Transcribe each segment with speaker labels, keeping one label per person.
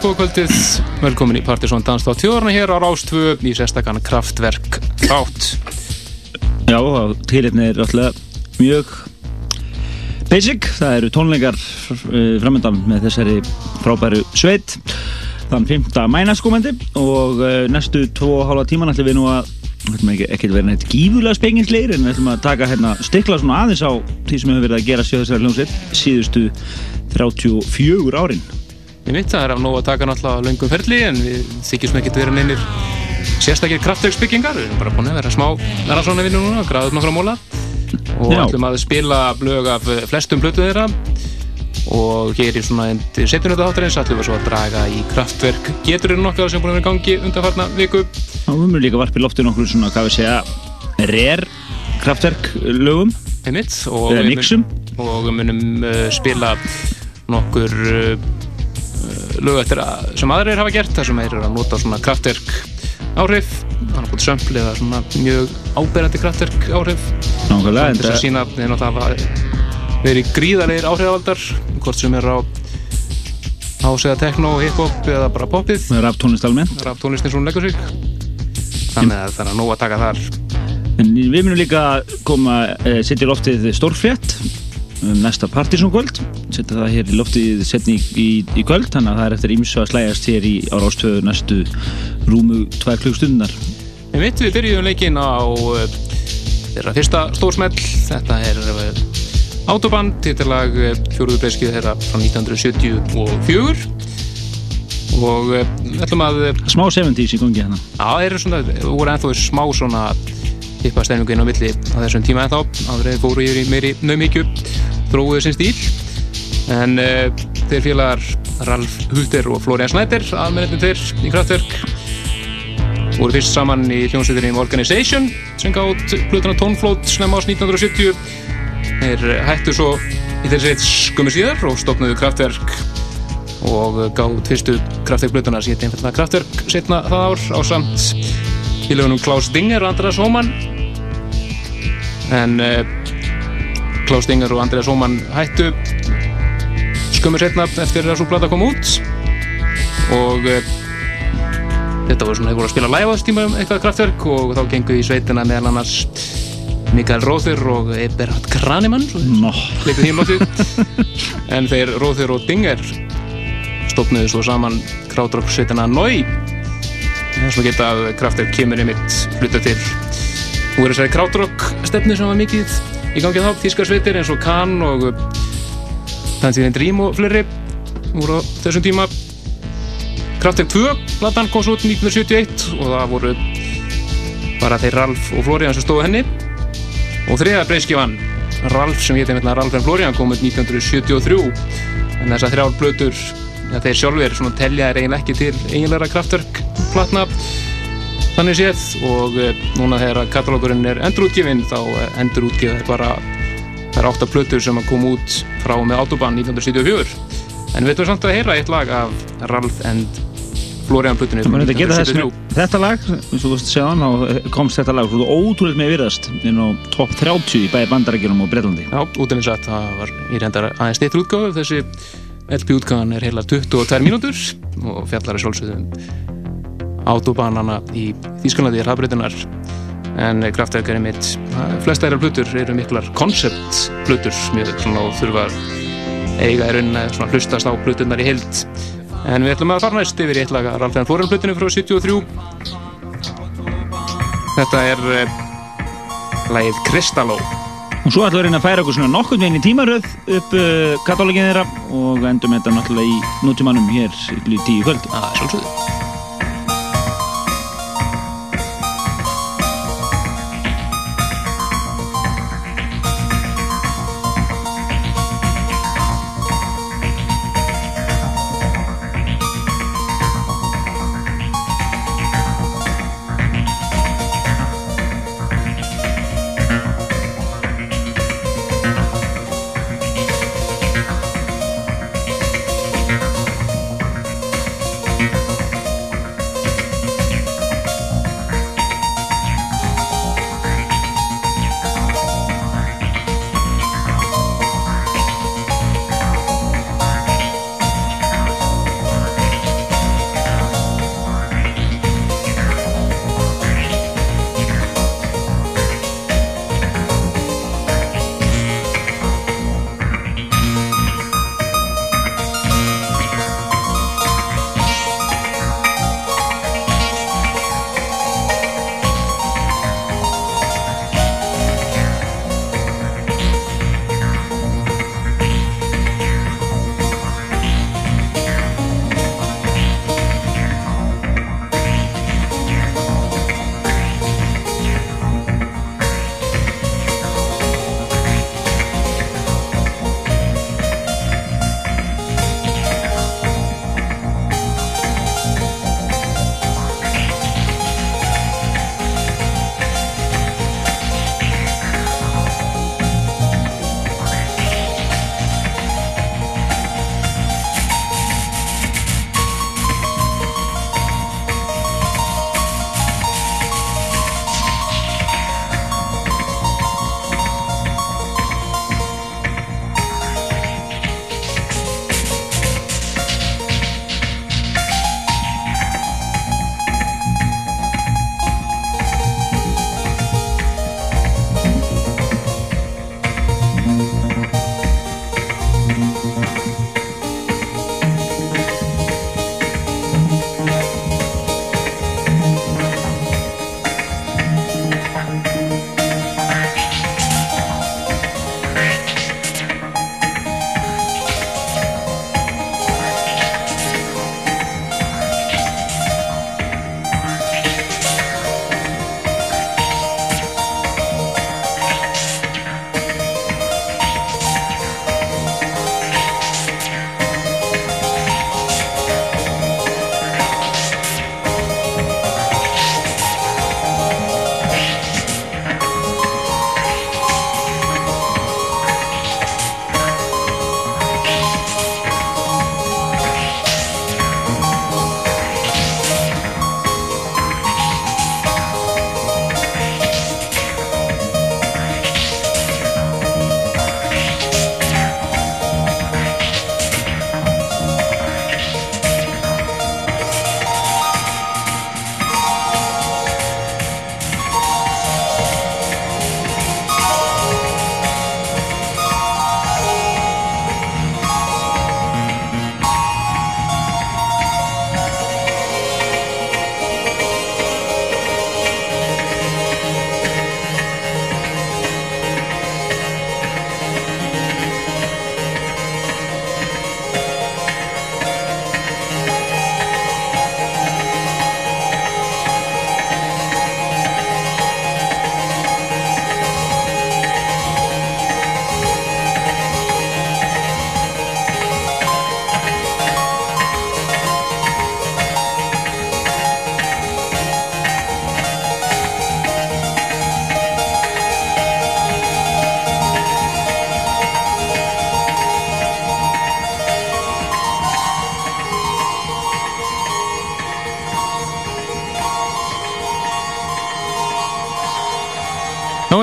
Speaker 1: Já, góð kvöldið, velkomin í Partiðsson Danstáð tjóðarna hér á Rástvö í sérstakann Kraftverk þátt.
Speaker 2: Já, tilitni er alltaf mjög basic. Það eru tónleikar uh, framöndan með þessari frábæru sveit þann 5. mænaskómendi og uh, næstu 2,5 tíman ætlum við nú að ekki, ekki vera neitt gífulega spengingsleir en við ætlum að taka hérna stikla svona aðeins á því sem hefur verið að gera sjöðsæðar hljómsveit síðustu 34 árin.
Speaker 1: Ég veit það er af nóg að taka náttúrulega löngum ferli en við þykjum ekki að vera neynir sérstakir kraftverksbyggingar, við erum bara búin að vera smá rannsóna vinnu núna, gráðum nokkra móla og Já. ætlum að spila blög af flestum blötu þeirra. Og hér í svona endur setjunötu þáttarins ætlum við svo að draga í kraftverk geturinn okkar sem búin að vera í gangi undanfarna viku.
Speaker 2: Já, við munum líka varpið lofti nokkur svona, hvað við segja, rare kraftverk lögum.
Speaker 1: Einmitt, og,
Speaker 2: eða mixum.
Speaker 1: og við munum uh, spila nokkur uh, lög eftir að, sem aðrir hafa gert þar sem þeir eru að nota svona kraftverk áhrif þannig að sömpl eða svona mjög áberandi kraftverk áhrif.
Speaker 2: Nákvæmlega
Speaker 1: þess að sína að þeir náttúrulega verið gríðarlegar áhrifavaldar hvort sem er á ásega techno, hip-hop eða bara popið
Speaker 2: Raptónlist almennt.
Speaker 1: Raptónlistin svona leggur sig. Þannig að það er nóg að taka þar.
Speaker 2: En við munum líka koma eh, setja í loftið stórfrétt um næsta partysónkvöld setja það hér í loftið setni í, í, kvöld þannig að það er eftir ímsu að slægast hér í árástöðu næstu rúmu tvær klukkstundunar
Speaker 1: Við veitum við byrjum leikin á uh, þeirra fyrsta stórsmell. Þetta er uh, Autobahn tittilag uh, fjóruðubreyskið þeirra frá 1974 og við ætlum að
Speaker 2: Smá 70's í gangi hérna.
Speaker 1: Það eru svona, það voru ennþá smá svona hippa stefningu inn á milli á þessum tíma ennþá. Eða fóru yfir í meiri naumíkju þróuðu sinn stíl. En uh, þeir félagar Ralf Hulter og Florian Snæder aðmennetinn þeir í kraftverk voru fyrst saman í hljómsveitinni Organization sem gátt plötuna Tónflót snemma ás 1970 þeir hættu svo í þessi skummi síðar og stopnaðu kraftverk og gátt fyrstu kraftverkplötuna síðan einfallega kraftverk setna það ár á samt í lögunum Klaus Dinger og Andreas Homan en uh, Klaus Dinger og Andreas Homan hættu. Skömmur setna eftir að svo blata kom út. Og uh, þetta voru svona, þeir voru að spila live á þessu tíma um eitthvað kraftverk og þá gengu í sveitina meðal annars Mikael Róður og Eberhard Kranemann
Speaker 2: no.
Speaker 1: en þeir Róður og Dinger stopnuðu svo saman krátrók sveitina Nói þess að geta kraftverk kemur einmitt fluta til og er þessari krátrók stefnu sem var mikið í gangið þá, Þískarsveitir eins og Kahn og Dancing Dream og fleiri voru á þessum tíma. Kraftverk 2 platan kom svo út 1971 og það voru bara þeir Ralf og Florian sem stóðu henni. Og þriða breyskifan Ralf sem hétti með Ralf en Florian kom út 1973 en þess að þrjálf blötur ja, þeir sjálfur svona telja er eiginlega ekki til eiginlega kraftverk platna þannig séð og núna þegar katalókurinn er endurútgifinn þá endurútgifið er bara er átta plötur sem kom út frá með Autobahn 1974 en við ætlum samt að heyra eitt lag af Ralf and Florian plötunni
Speaker 2: þetta lag, eins og þú veist að þá komst þetta lag. Ótrúlega með virðast inn á top 30 í bæði bandarækjunum og Breitlandi
Speaker 1: Já, út af eins að það var í reyndar aðeins steyttur útgáðu þessi LP-útgáðan er heila 22 mínútur og fjallar er svolsögðum autobanana í Þísklandi hraðbreytunar en kraftverk er einmitt flesta þeirra blutur eru miklar konceptblutur mjög svona og þurfa eiga rauninni svona hlustast á bluturnar í heild. En við ætlum að fara næst yfir í eitt laga Ralf N. Flóren blutinu frá 73 þetta er uh, lagið Kristalló.
Speaker 2: Og svo ætlum við að reyna að færa okkur svona nokkur veginn í tímaröð upp uh, katalógin þeirra og endum þetta náttúrulega í nútímanum hér í tíu kvöld.
Speaker 1: Það er svolítið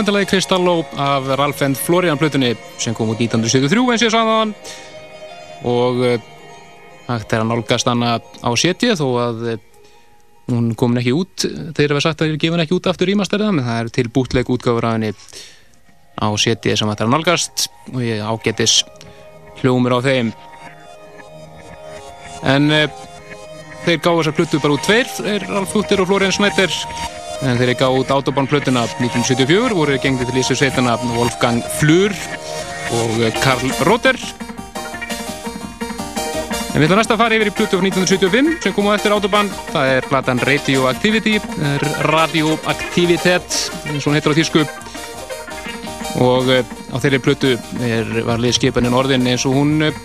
Speaker 1: Návendarlegi Kristalló af Ralph and Florian Plutunni sem kom út 1973 eins og ég sagði hann og uh, hægt er að nálgast hana á setju þó að uh, hún komin ekki út þeir að sagt að við gefum ekki út aftur ímasterða en það er til bútleik útgáfur af henni á setju sem hægt er að nálgast og ég ágetis hljómur á þeim. En uh, þeir gáðu þessar Plutu bara út tveir er Ralph Fluttir og Florian Schneider en þeir gáðu út Autobahn-plötuna 1974 voru gengið til Íslands sveitana Wolfgang Flur og Karl Rotter en við ætlum næst að fara yfir í plötu frá 1975 sem kom á eftir Autobahn. Það er platan Radioactivity Radioactivitet eins og hún heitir á þýsku. Og eh, á þeirri plötu er, var liðskipanin orðin eins og hún eh,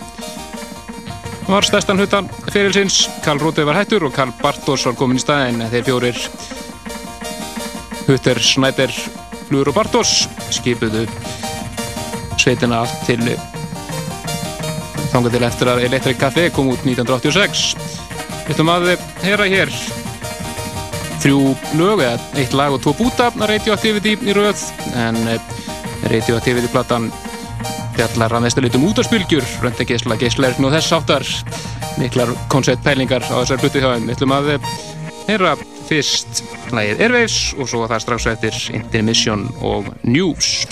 Speaker 1: var stærstan huttan ferilsins. Karl Rotter var hættur og Karl Bartos var komin í staðin þeir fjórir Hutter, Snæder, Flur og Bartos skipuðu sveitina allt til þangað til eftir að Electric Café kom út 1986 Við ætlum að heyra hér þrjú lög eða eitt lag og tvo búta Radioactivity í rauð en eh, Radioactivity platan fjallar að mestu litum út á spilgjur röndageisla, geislerkn og þess áttar miklar konceptpælingar á þessar hluti hjá þeim. Við ætlum að heyra fyrst lægið Airwaves og svo það strax eftir Intermission og News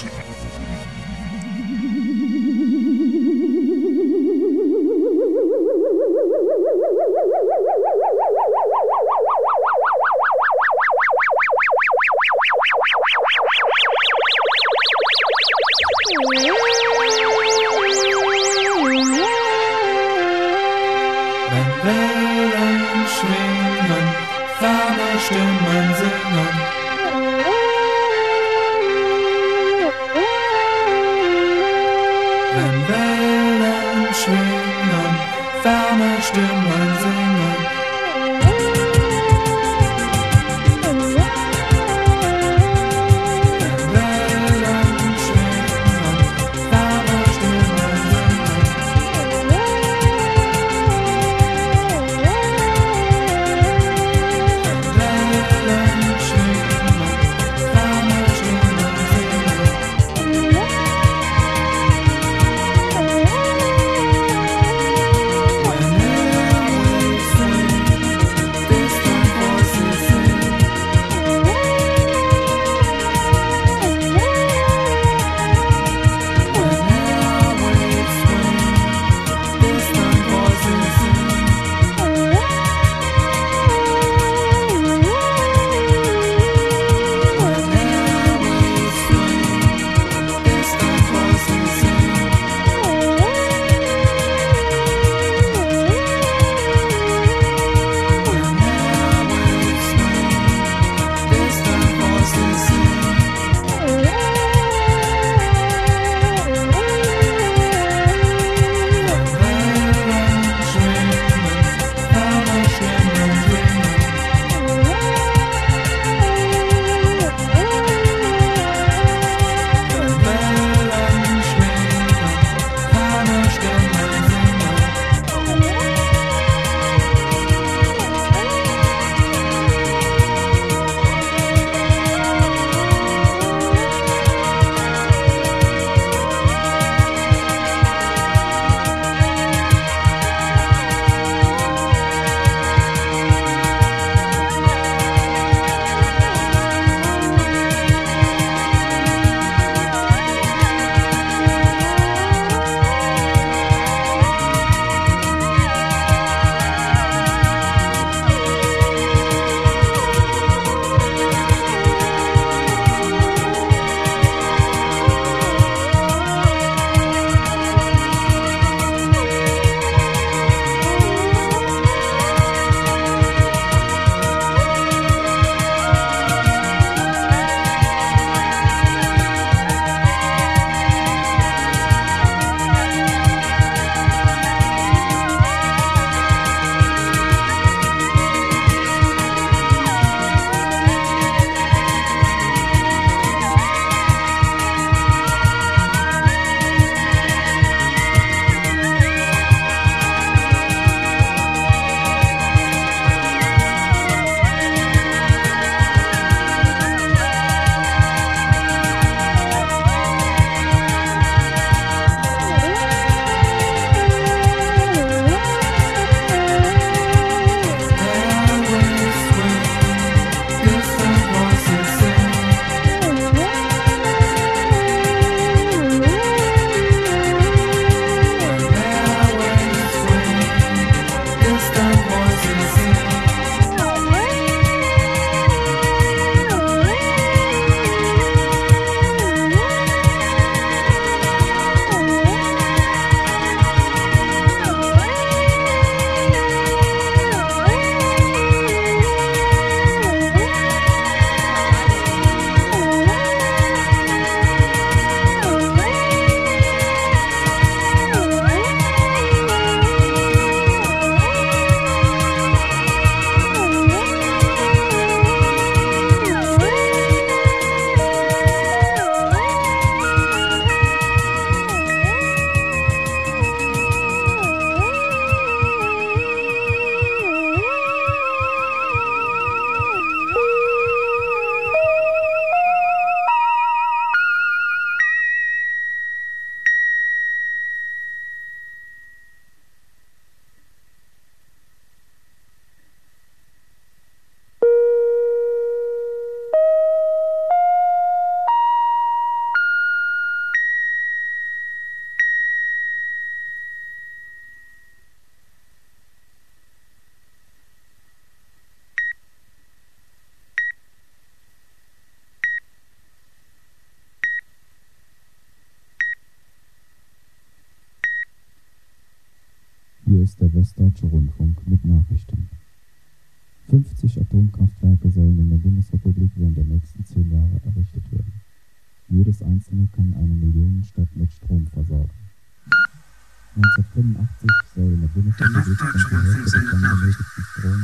Speaker 3: 1985 soll in der Bundesrepublik.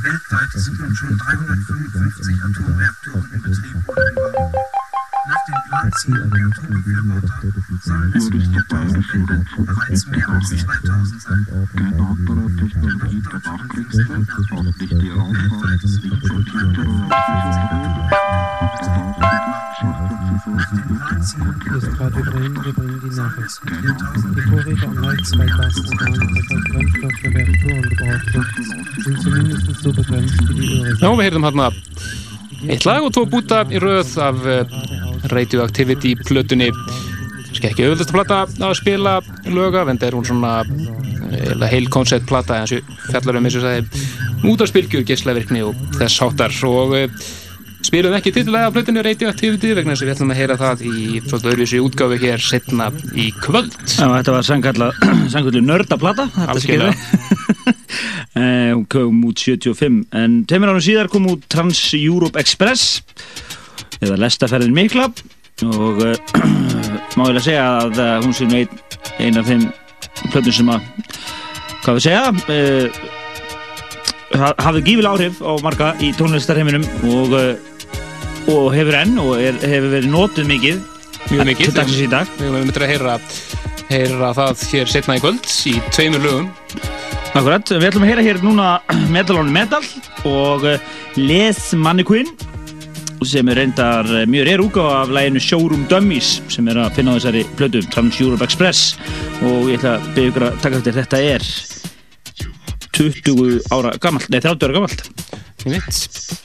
Speaker 4: Weltweit sind nun schon 355 Atomreaktoren in Betrieb oder Ziel, aber nicht in diesem oder spätestens sein Ziel. Es wäre auch nicht Standort und Aufbau der Technologie
Speaker 3: der Nachkriegswelt,
Speaker 4: auch nicht die
Speaker 5: Raumfahrt, nicht von ist gerade überhin, wir bringen die Nachricht. Die Vorräte am Holz bei Gasorganen, das als Brennstoff für Reaktoren gebraucht wird, sind zumindest so begrenzt wie die übrigen.
Speaker 1: No, wir hören mal ab. Ich glaube, du Butter in Röhrs, aber... Radioactivity plötunni. Kannski ekki auðvitað plata að spila löga, en það er hún svona uh, heil koncept plata eins og fjallar um eins og sagði útarspilgjur, geyslaverkni og þess háttar. Og uh, spilum ekki titilega af plötunni Radioactivity vegna þess að við ætlum að heyra það í svolítið öðruvísi útgáfi hér setna í kvöld.
Speaker 2: Já, þetta var sannkallið nördaplata Þetta skilur Eh, Hún kom út 75 En tveimur árum síðar kom út Trans-Europe Express eða lestaferðin mikla og uh, má ég að segja að uh, hún sé nú ein, ein af þeim plötum sem að hvað við segja uh, hafði gífil áhrif á marga í tónlistarheiminum og, og hefur enn og er, hefur verið notuð mikið.
Speaker 1: Mjög mikið
Speaker 2: til dagsins í dag.
Speaker 1: Við höfum myndir að heyra, heyra það hér setna í kvöld í tveimur lögum.
Speaker 2: Akkurat, við ætlum að heyra hér núna Metal on Metal og Les Mannequin sem er reyndar uh, mjög reyr útgáfa af læginu Showroom Dummies sem er að finna á þessari plötu Trans Europe Express og ég ætla að byggja ykkur að taka eftir þetta er 20 ára gamalt, nei 30 ára gamalt
Speaker 1: Ég veit.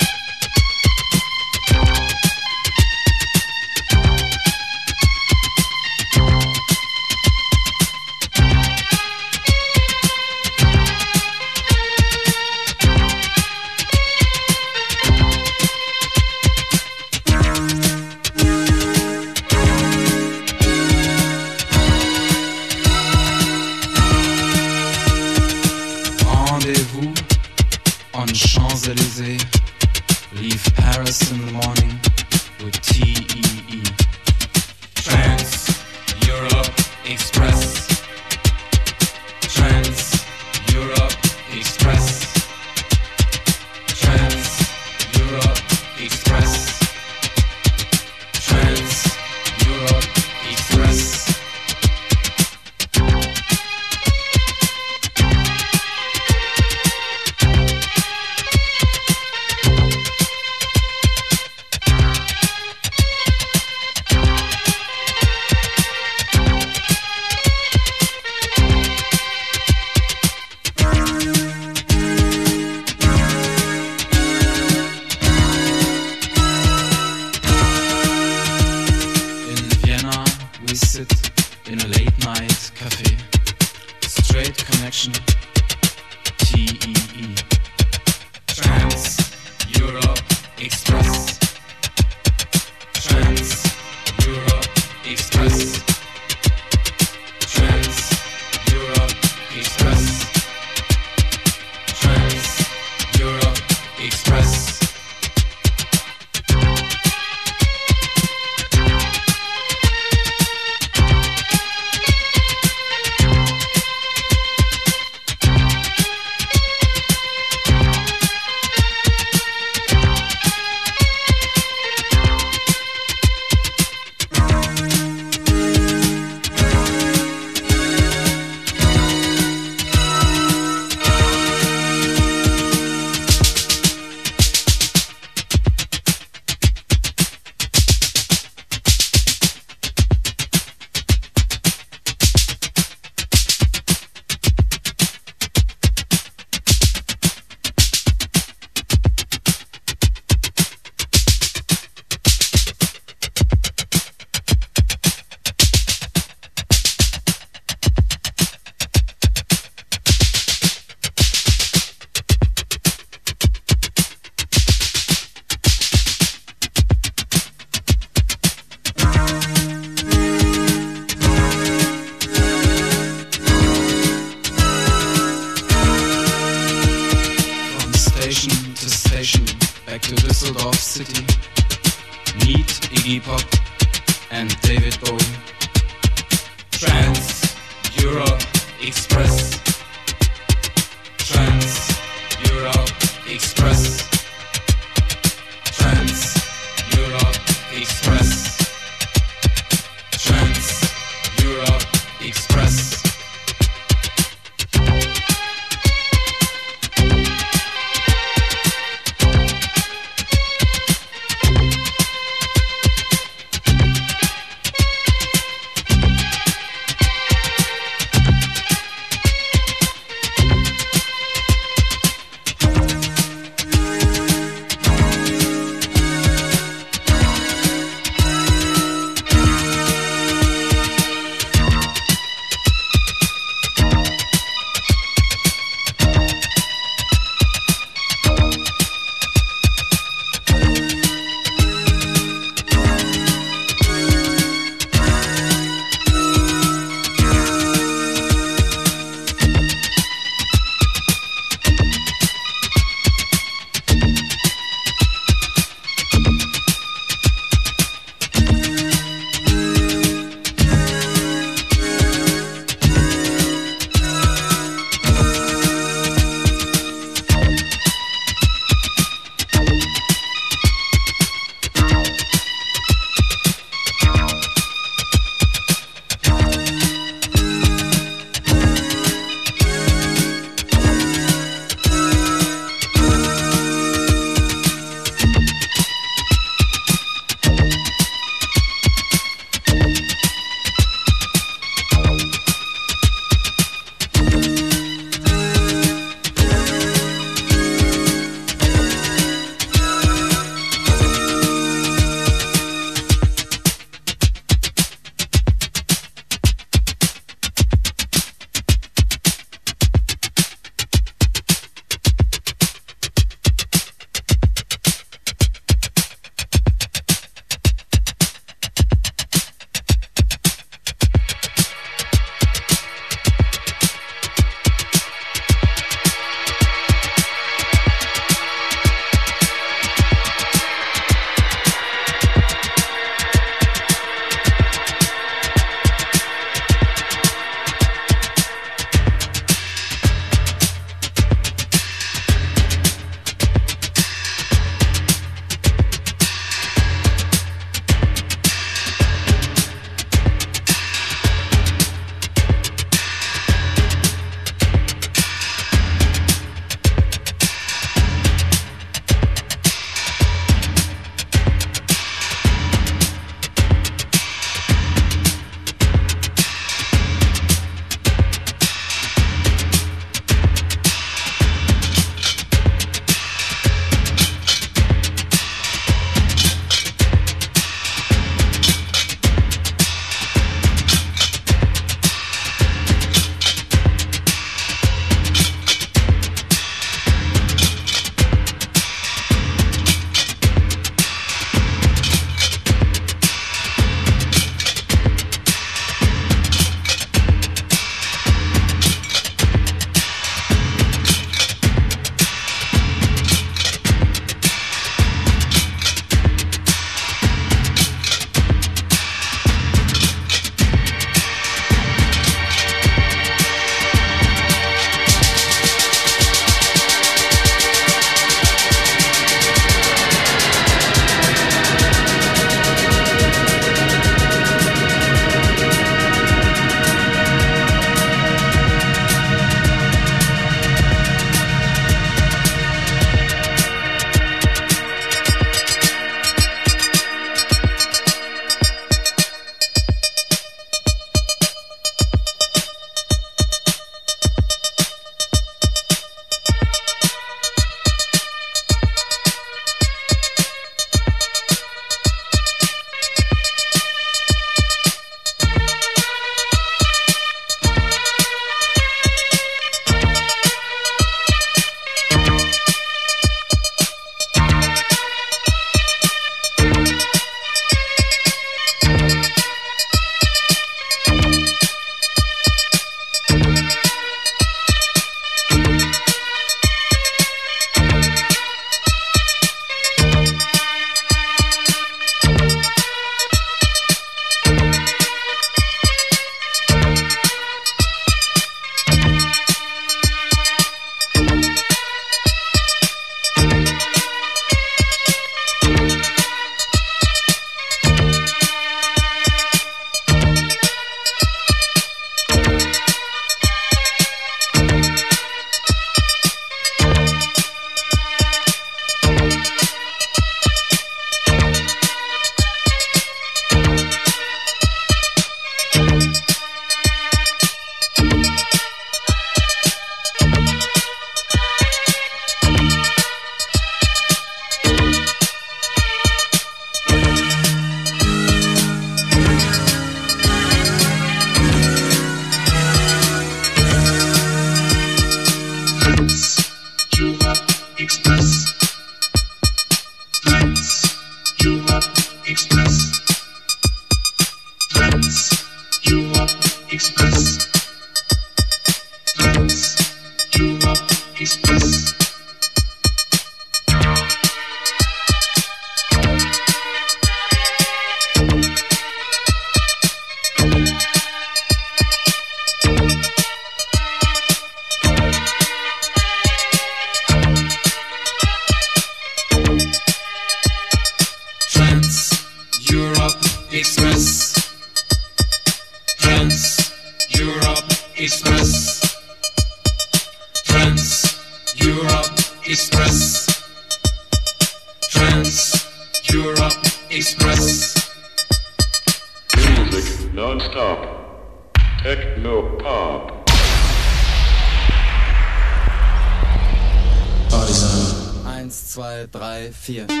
Speaker 6: Vier.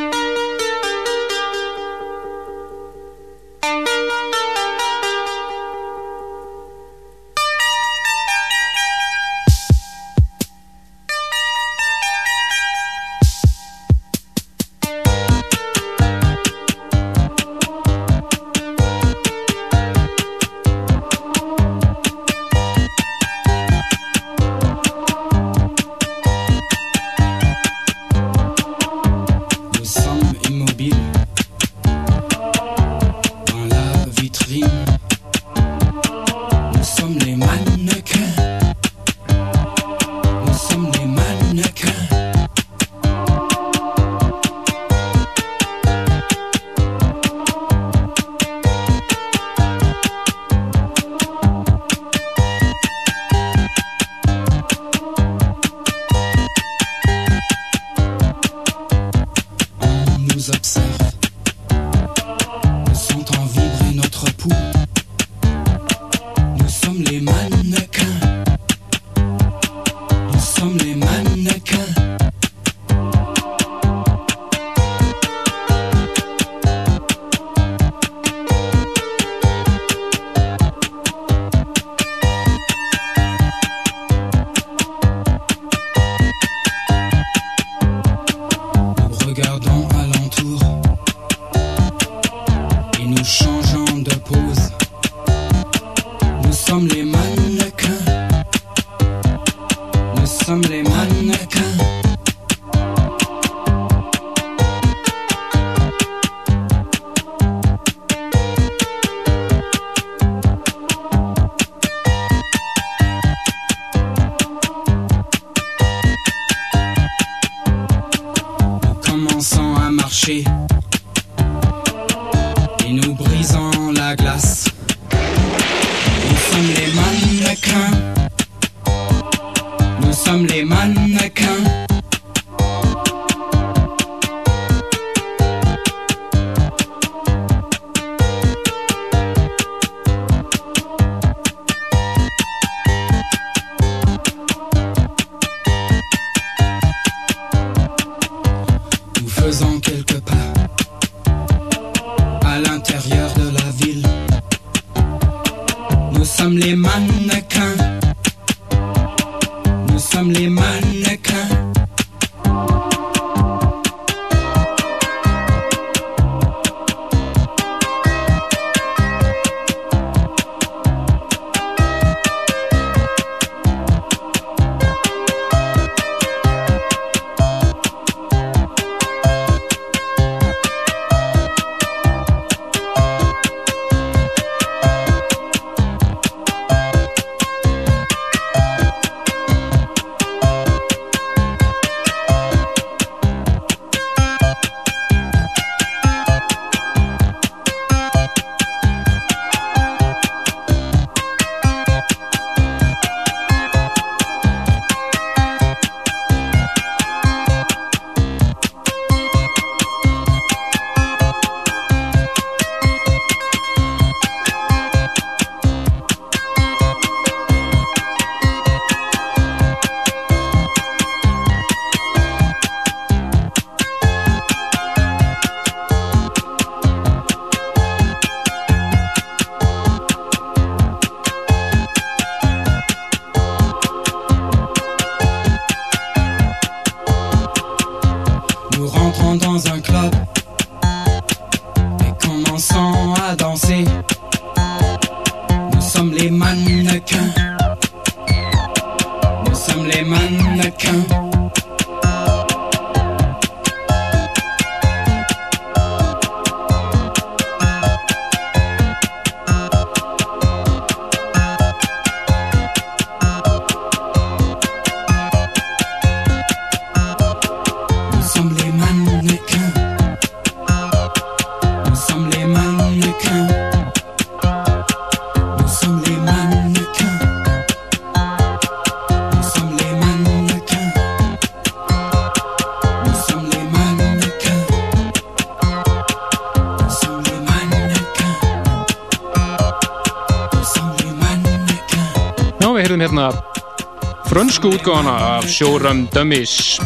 Speaker 1: Frönsku útgáfana af Sjóram Dummies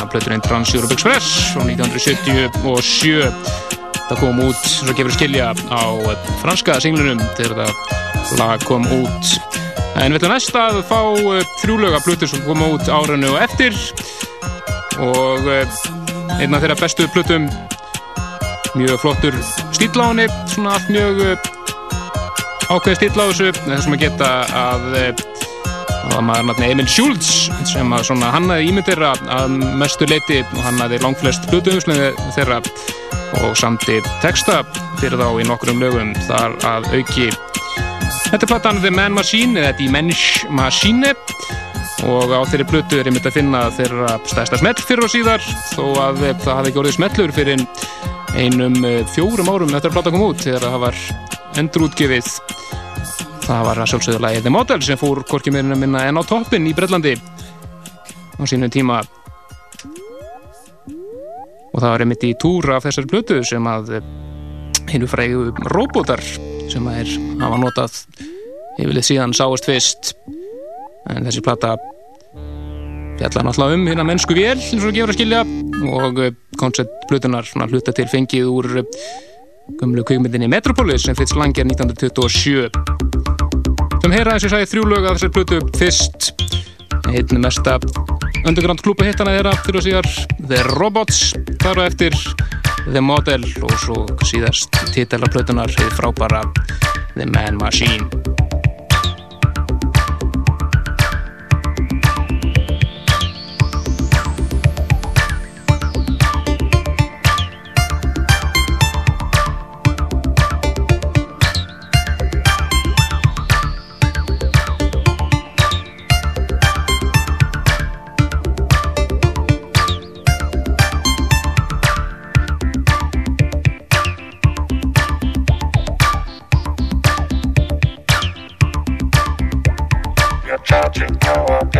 Speaker 1: af plöturinn Trans Europe Express frá 1977 það kom út, svo gefur skilja á franska singlunum þegar það lag kom út. En við ætlum næst að fá uh, þrjúlega plötur sem kom út áranu og eftir. Og uh, einn af þeirra bestu plötum mjög flottur stíl á henni svona allt mjög uh, ákveð stíl á þessu þess að geta að það var maður nafni Emil Schultz sem hannaði ímyndir að mestu leiti og hannaði langflest hlutuðuslega þeirra og samti texta fyrir þá í nokkrum lögum þar að auki. Þetta er platan The Man Machine eða The Mensch Machine og á þeirri plötu er einmitt að finna þeirra stærsta smell fyrir og síðar þó að það hafi ekki orðið smellur fyrir einum eh, fjórum árum eftir að plata kom út þegar það var endurútgefið það var að sjálfsögðu lagið The Model sem fór hvorki meirinn að minna en á toppin í Brellandi á sínum tíma. Og það var einmitt í túra af þessari plötu sem að hinnu frægu robotar sem að er hafa notað yfirlið síðan sáast fyrst. En þessi plata fjalla náttúrulega um hérna mennsku vél eins og gefur að skilja og koncept plötunar svona hluta til fengið úr gömlu kvikmyndinni Metropolis sem Fritz Lang er 1927 sem heyra eins og sagði þrjú lög að þessari plötu. Fyrst einn mesta underground klúpa hittana þeirra fyrir og síðar The Robots. Þar á eftir The Model og svo síðast titela plötunar hefði frábara The Man Machine
Speaker 7: Chicago.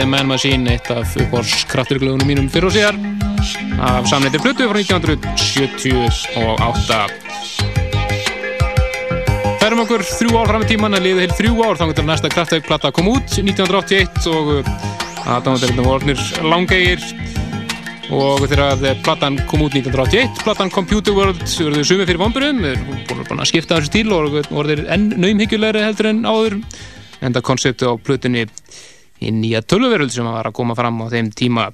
Speaker 7: The
Speaker 1: Man Machine, eitt af uppáhalds krafturglögunum mínum fyrir og síðar af samleitir Plutu frá 1978 Færum okkur þrjú ár fram í tíman að liða heil þrjú ár þá getur næsta kraftverkplata kom út 1981 og aðdáðanderinn voru orðnir langegir og þegar platan kom út 1981 platan Computer World verður sumið fyrir vomburum við erum búin að skipta þessu stíl og voruð enn naumhyggjulegri heldur en áður. Enda konseptu á plutunni í nýja tölveröld sem var að koma fram á þeim tíma.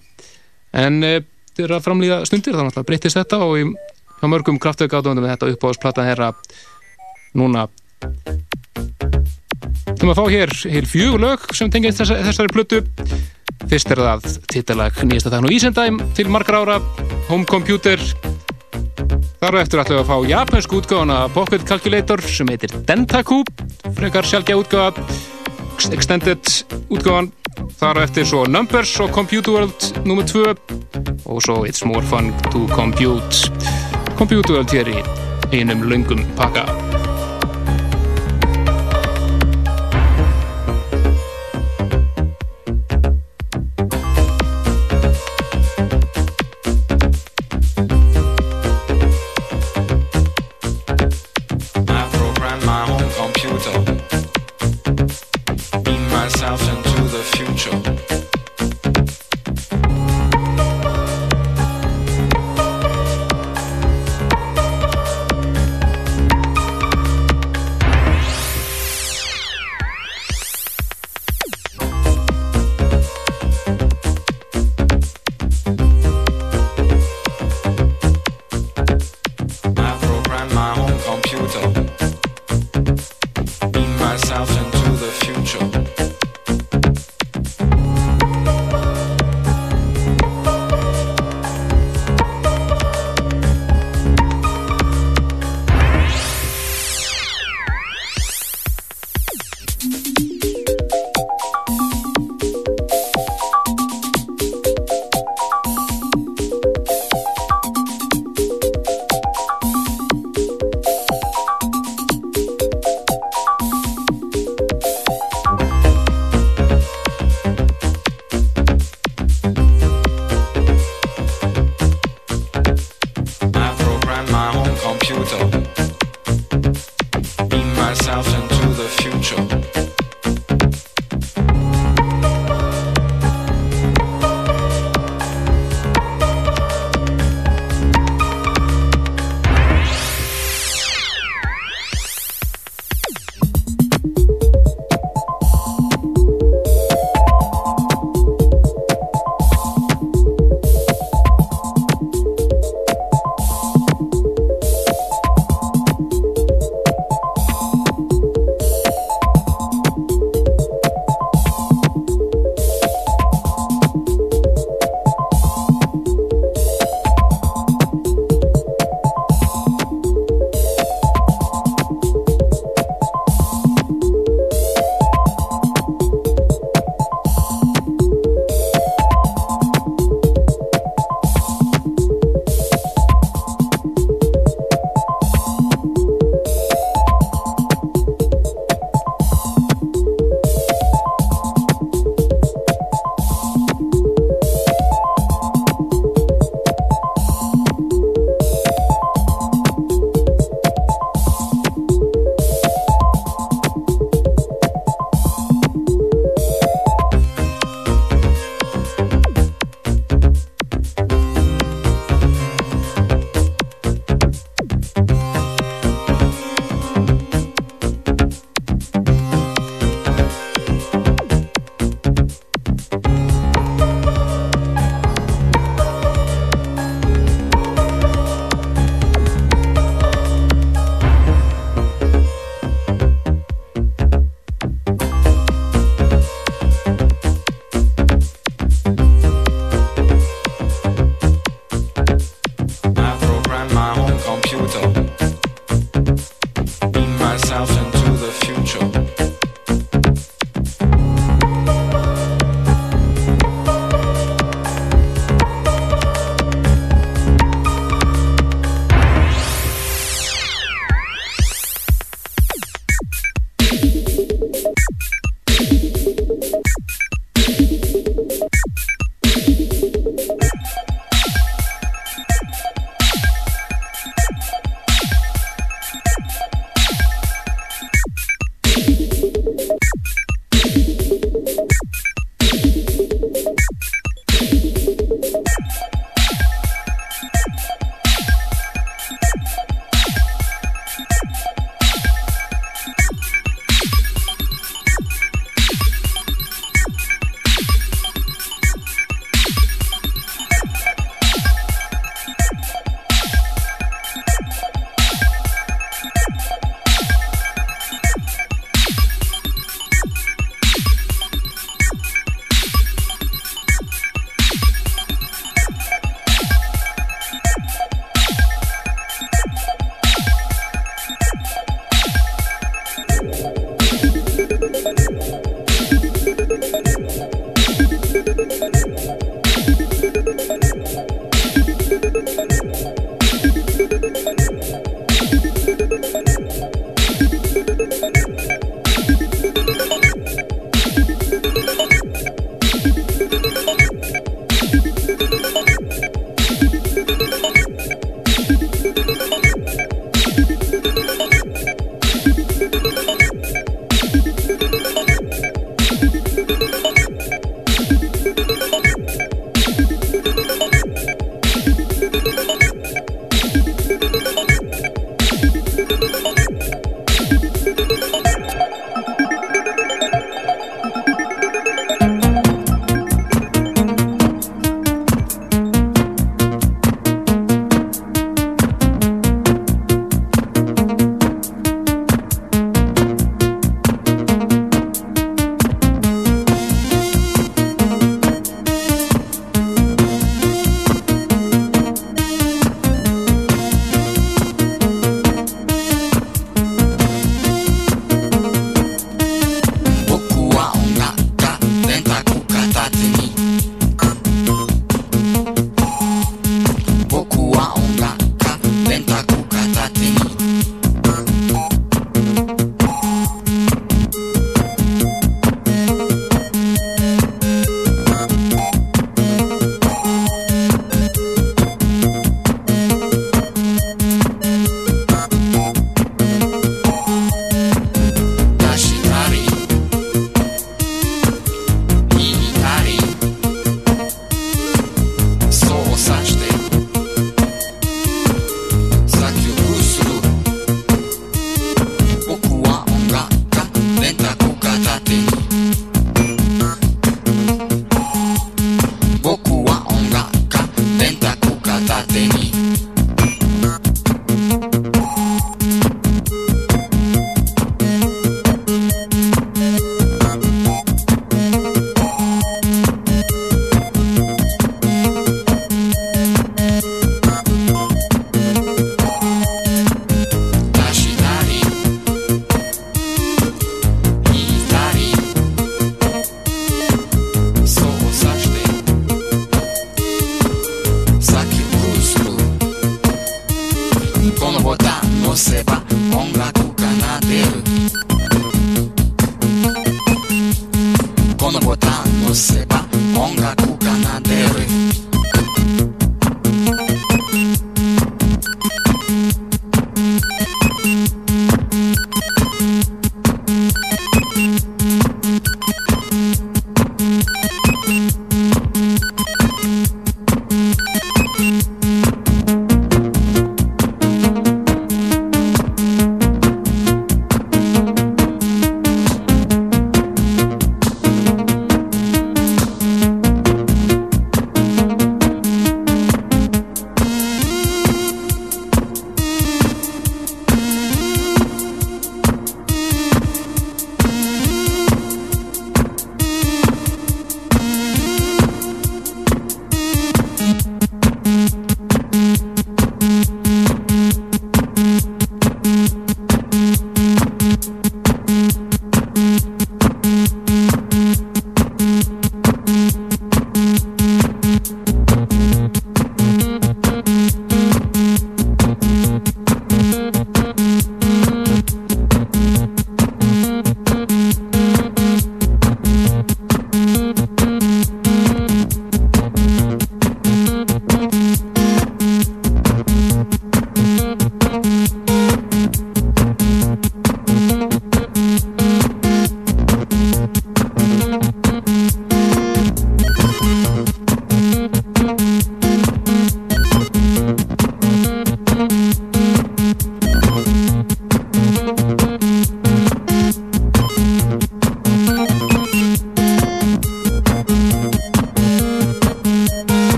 Speaker 1: En e, þegar að framlýða stundir þá náttúrulega breytist þetta og í, mörgum kraftöðgáðum við þetta uppáðsplata herra núna. Maður að fá hér, hér fjögur lög sem tengist þessari, þessari plötu. Fyrst er það titalag nýjasta þagn og Ísendæm til margar ára Home Computer. Þar á eftir ætlum við að fá japansku útgáðana Pocket Calculator sem heitir Dentaku frekar sjálfgeð útgáða Extended útgáðan Þar á eftir svo Numbers og Computer World nr. 2 og svo It's More Fun to Compute Computer World hér í einum laungum pakka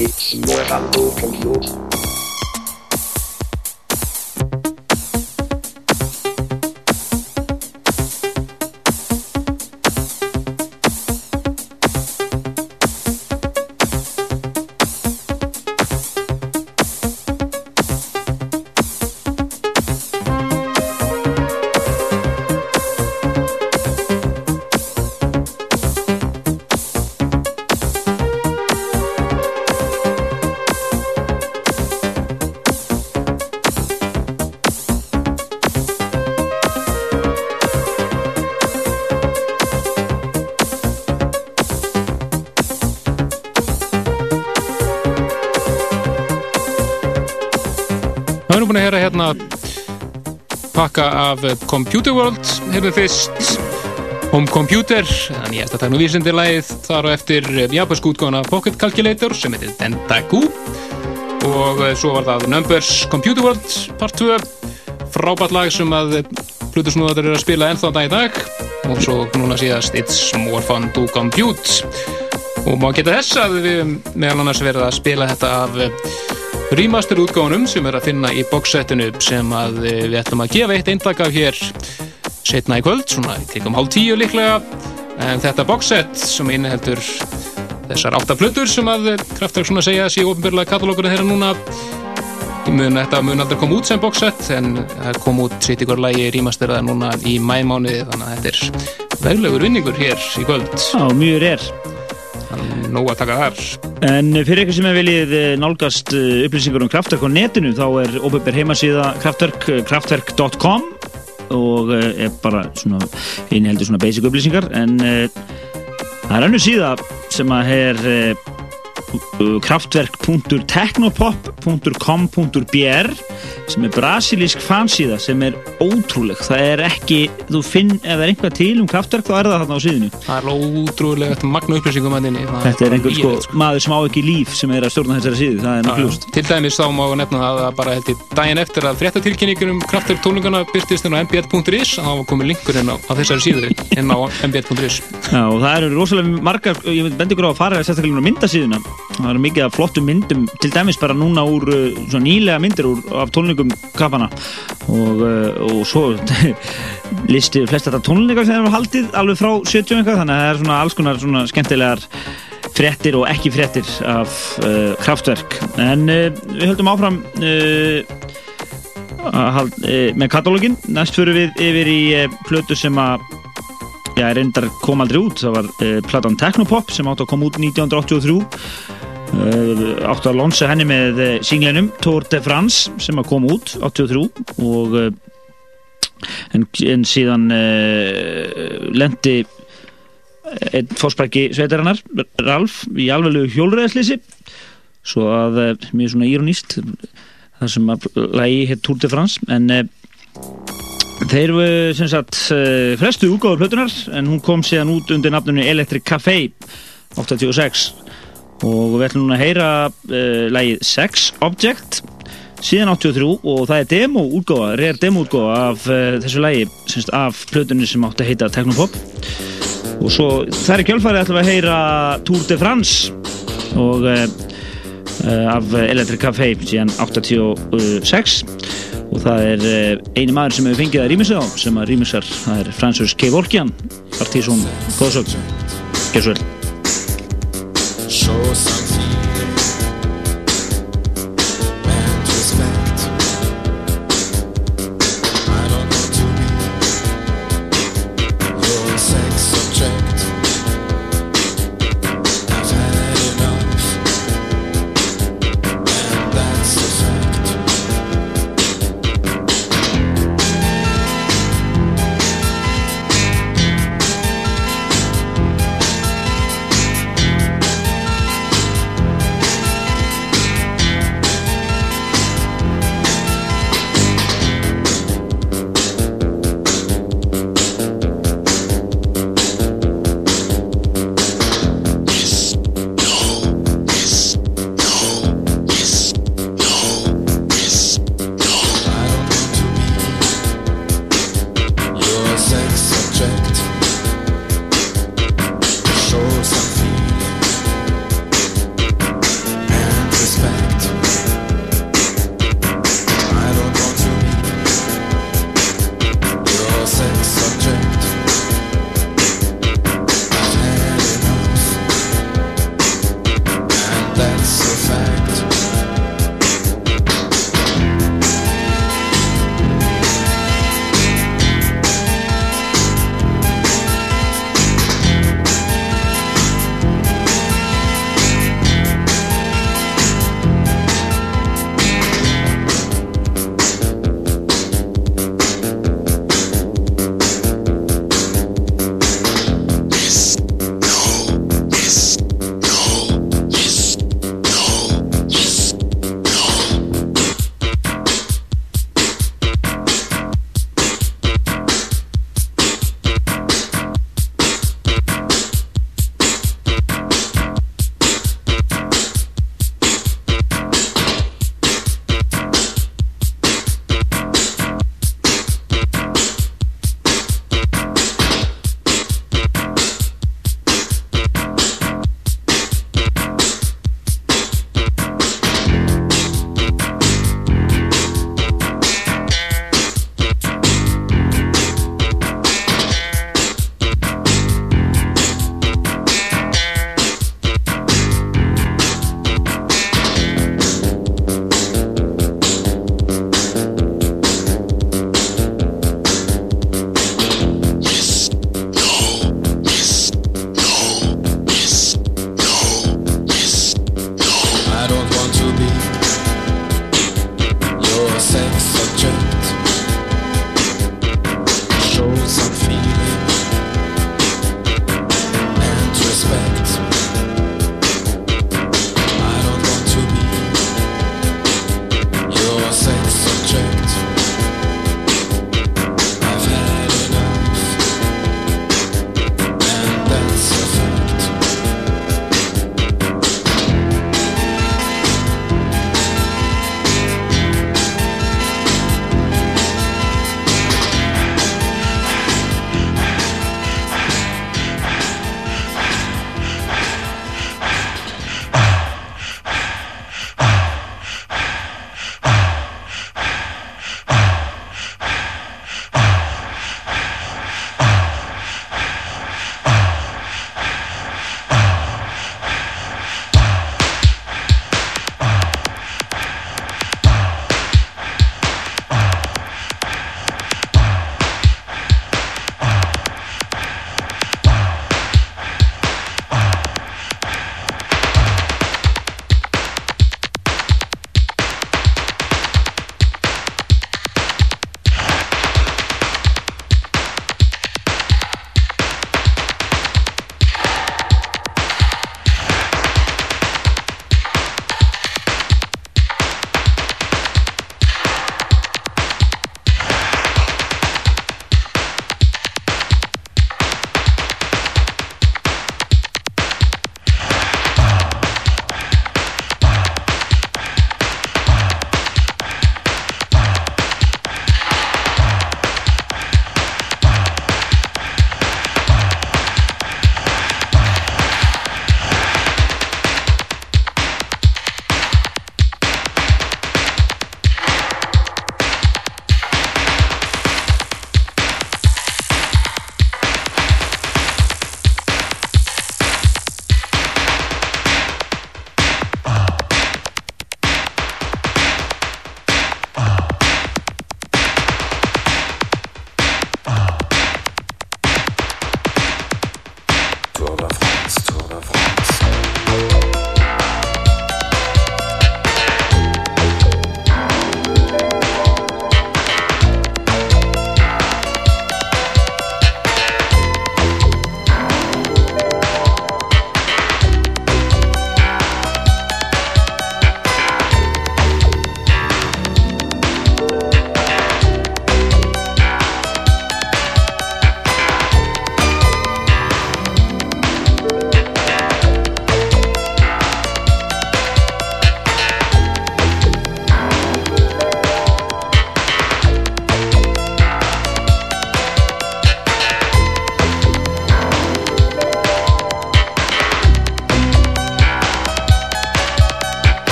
Speaker 8: It's than
Speaker 9: handle compute.
Speaker 1: Af Computer World. Hefur fyrst. Home Computer, þannig ég ætti að taka nú vísindilægið þar á eftir japansk útgáðan af Pocket Calculator sem heitir Dentaku. Og eh, svo var það Numbers Computer World part 2 frábært lag sem að Plutusnúðar eru að spila ennþá dag í dag. Og svo núna síðast It's More Fun to Compute. Og má geta þess að við meðal annars verið að spila þetta af remaster útgáðunum sem er að finna í boxsetinu sem að eh, við ætlum að gefa eitt eintak af hér setna í kvöld, svona í tekum hálf tíu líklega. En þetta boxset sem inniheldur þessar átta plötur sem að Kraftwerk svona segja sé ofinbjörlega katalókurinn þeirra núna mun, þetta mun aldrei koma út sem boxset en það kom út sitt ykkur lægi remasterða núna í mæmániði þannig að þetta er veglegur vinningur hér í kvöld.
Speaker 2: Já, mjög er
Speaker 1: Nó að taka þar.
Speaker 2: En fyrir eitthvað sem er viljið eh, nálgast eh, upplýsingar um Kraftwerk á netinu þá er óbyrgur heimasíða Kraftwerk, eh, kraftwerk.com og er bara svona innheldur svona basic upplýsingar. En það er annu síða sem að er kraftwerk.technopop.com.br sem er brasilísk fansíða sem er ótrúleg. Það er ekki, þú finn ef það er einhvað til um kraftverk þá er það þarna á síðinu
Speaker 1: það er ótrúlega eftir magna upplýsingum
Speaker 2: þetta er einhver sko, sko. maður sem á ekki líf sem er að stjórna þessari síðu, það er náttúrulega just
Speaker 1: til dæmis þá má nefna það að bara held í daginn eftir að fréttatilkynningur um kraftverk tónlingana byrtist inn á mbl.is þá komur linkurinn á, á þessari síðu inn á mbl.is
Speaker 2: og það eru rosalega margar, ég bendi að það eru mikið af flottum myndum til dæmis bara núna úr svona nýlega myndir úr, af tónlingum kapana og, og svo listi flest þetta tónlingar sem hefur haldið alveg frá 70 eitthvað þannig að það er svona alls konar svona skemmtilegar frettir og ekki frettir af uh, kraftverk en uh, við höldum áfram uh, hald, með katalógin næst fyrir við yfir í plötu sem að já, reyndar kom aldrei út. Það var platan Technopop sem átt að koma út 1983 áttu að lonsa henni með singlinum Tour de France sem að koma út 83 og en, en síðan uh, lendi einn fórsprækki sveitarinnar Ralf í alveg hjólræðslýsi svo að mjög svona íroníst það sem að lægi hér Tour de France en þeir sem sagt uh, flestu úgáður plötunar en hún kom síðan út undir nafnunni Electric Café 86 og við ætlum núna að heyra uh, lægið Sex Object síðan 83 og það er demo-útgóða, reyr demo-útgóða af uh, þessu lægi, semst af plötunni sem átti að heita Technopop. Og svo þær í kjölfari ætlum við að heyra Tour de France og uh, af Electric Café síðan 86 og það er eini maður sem hefur fengið að rýmisa á sem að rýmisar, það er Francis K. Volkian Artísson Góðsöld Gjörðsvöld
Speaker 10: show some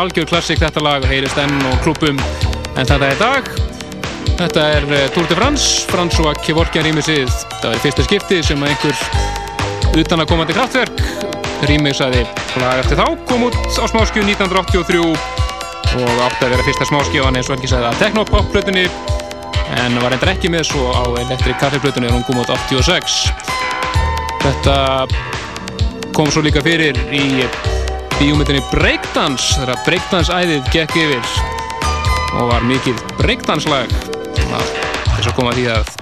Speaker 1: orðin, algjör klassik þetta lag heyrist enn og klubum en þetta er dag. Þetta er uh, Tour de France François Kevorkian rýmisið Það er fyrsta skipti sem einhver utan að komandi kraftverk rýmisaði lag eftir þá kom út á smáskju 1983 og átti að vera fyrsta smáskjóðan eins og ekki sagði að Technopop-plötunni en var endur ekki með svo á Electric Café-plötunni og hún kom út 86 Þetta kom svo líka fyrir í bíómyndinni Breakdance þegar Breakdance-æðið gekk yfir. Og var mikið breakdance-lag. Þess að koma því að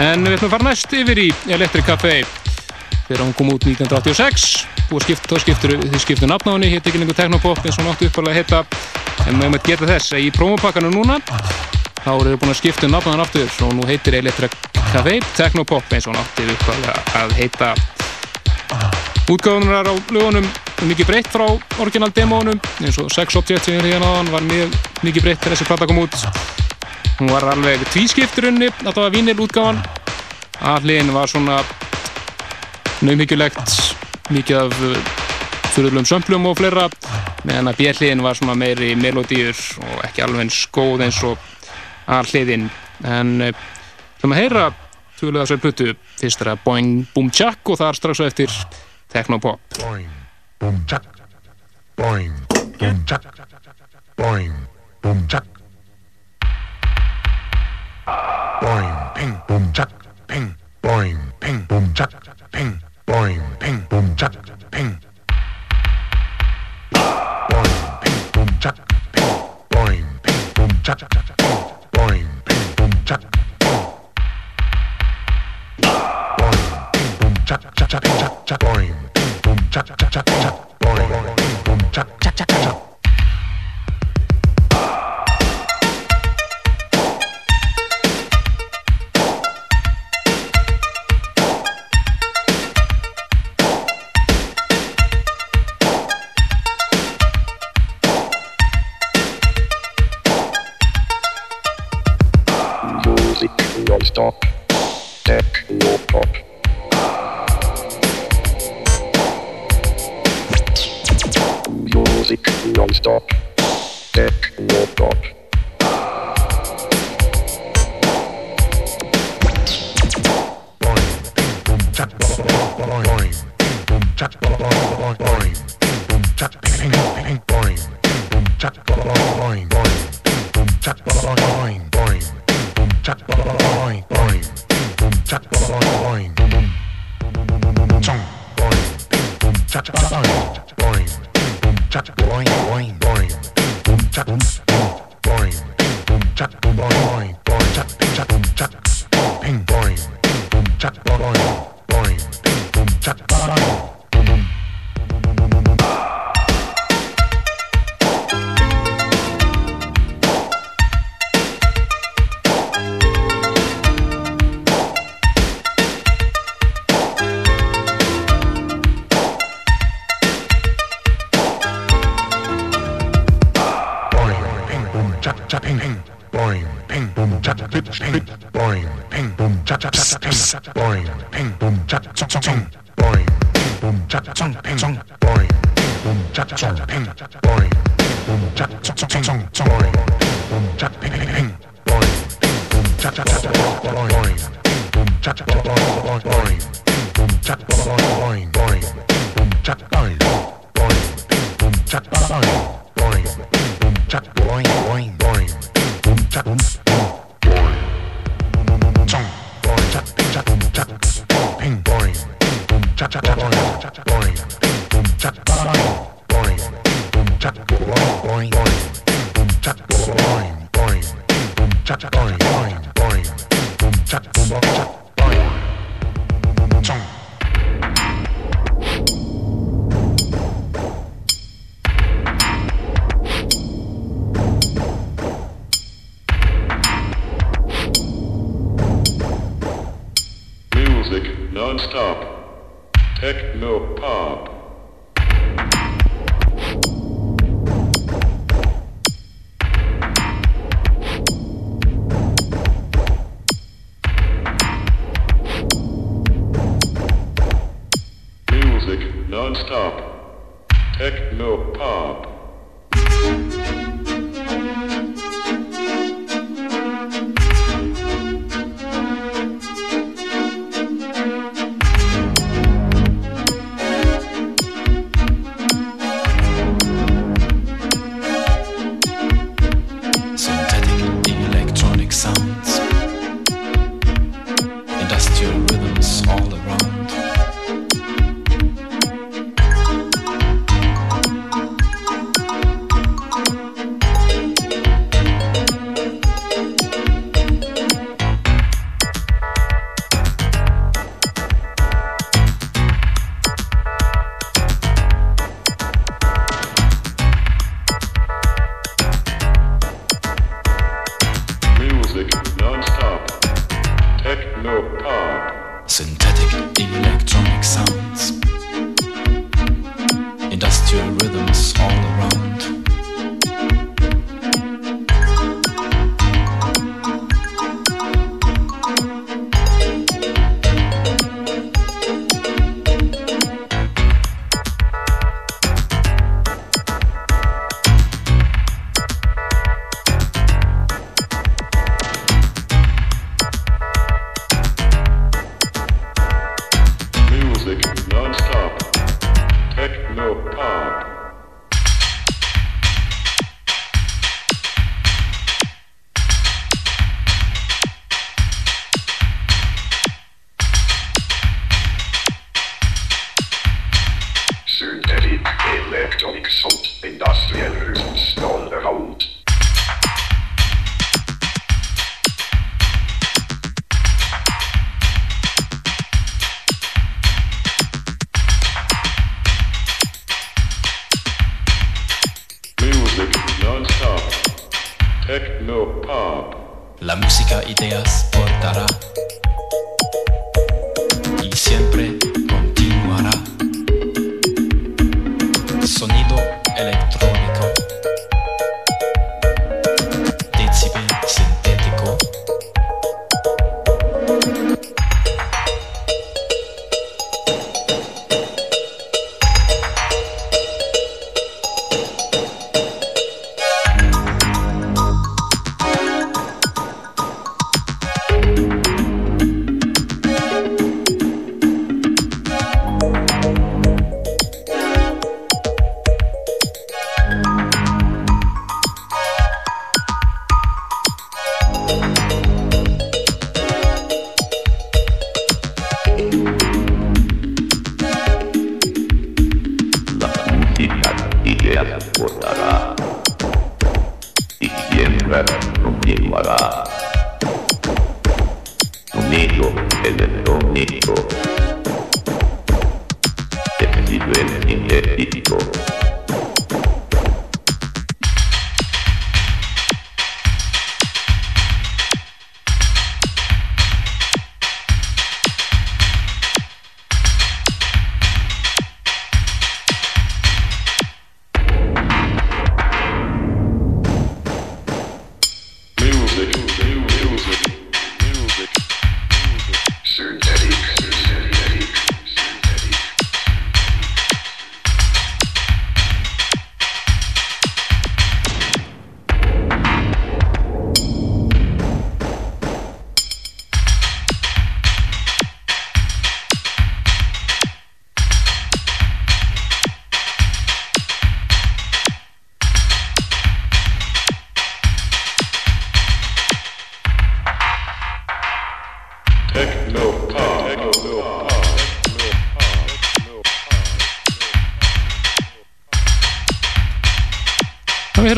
Speaker 1: en við ætlum að fara næst yfir í Electric Café þegar hún kom út 1986 og skipt, skiptur þið skiptur nafn á henni hétt ekki lengur Technopop eins og hún átti uppalega að heita. En maður mætti geta þess að í promopakkanum núna þá eru búin að skipta um nafn á hann aftur og nú heitir Electric Café Technopop eins og hún átti uppalega að heita. Útgáðunar á lögunum mikið breytt frá orginal demónum eins og Sex Object sem ég er hérna áðan var mjög mikið breytt þegar þessi platta kom út. Hún var alveg tvískipturunni þetta var vínil útgáðan alliðin var svona naumhyggjulegt mikið af fyrirlum sömplum og fleira meðan að bjelliðin var svona meiri melodíur og ekki alveg eins góð eins og alliðin en þegar maður heyra tjóðlega þessari puttu fyrst er að Boing Boom Jack og það er strax á eftir Technopop.
Speaker 11: Boing Boom Jack Boing. Boom Jack Boing. Boom Jack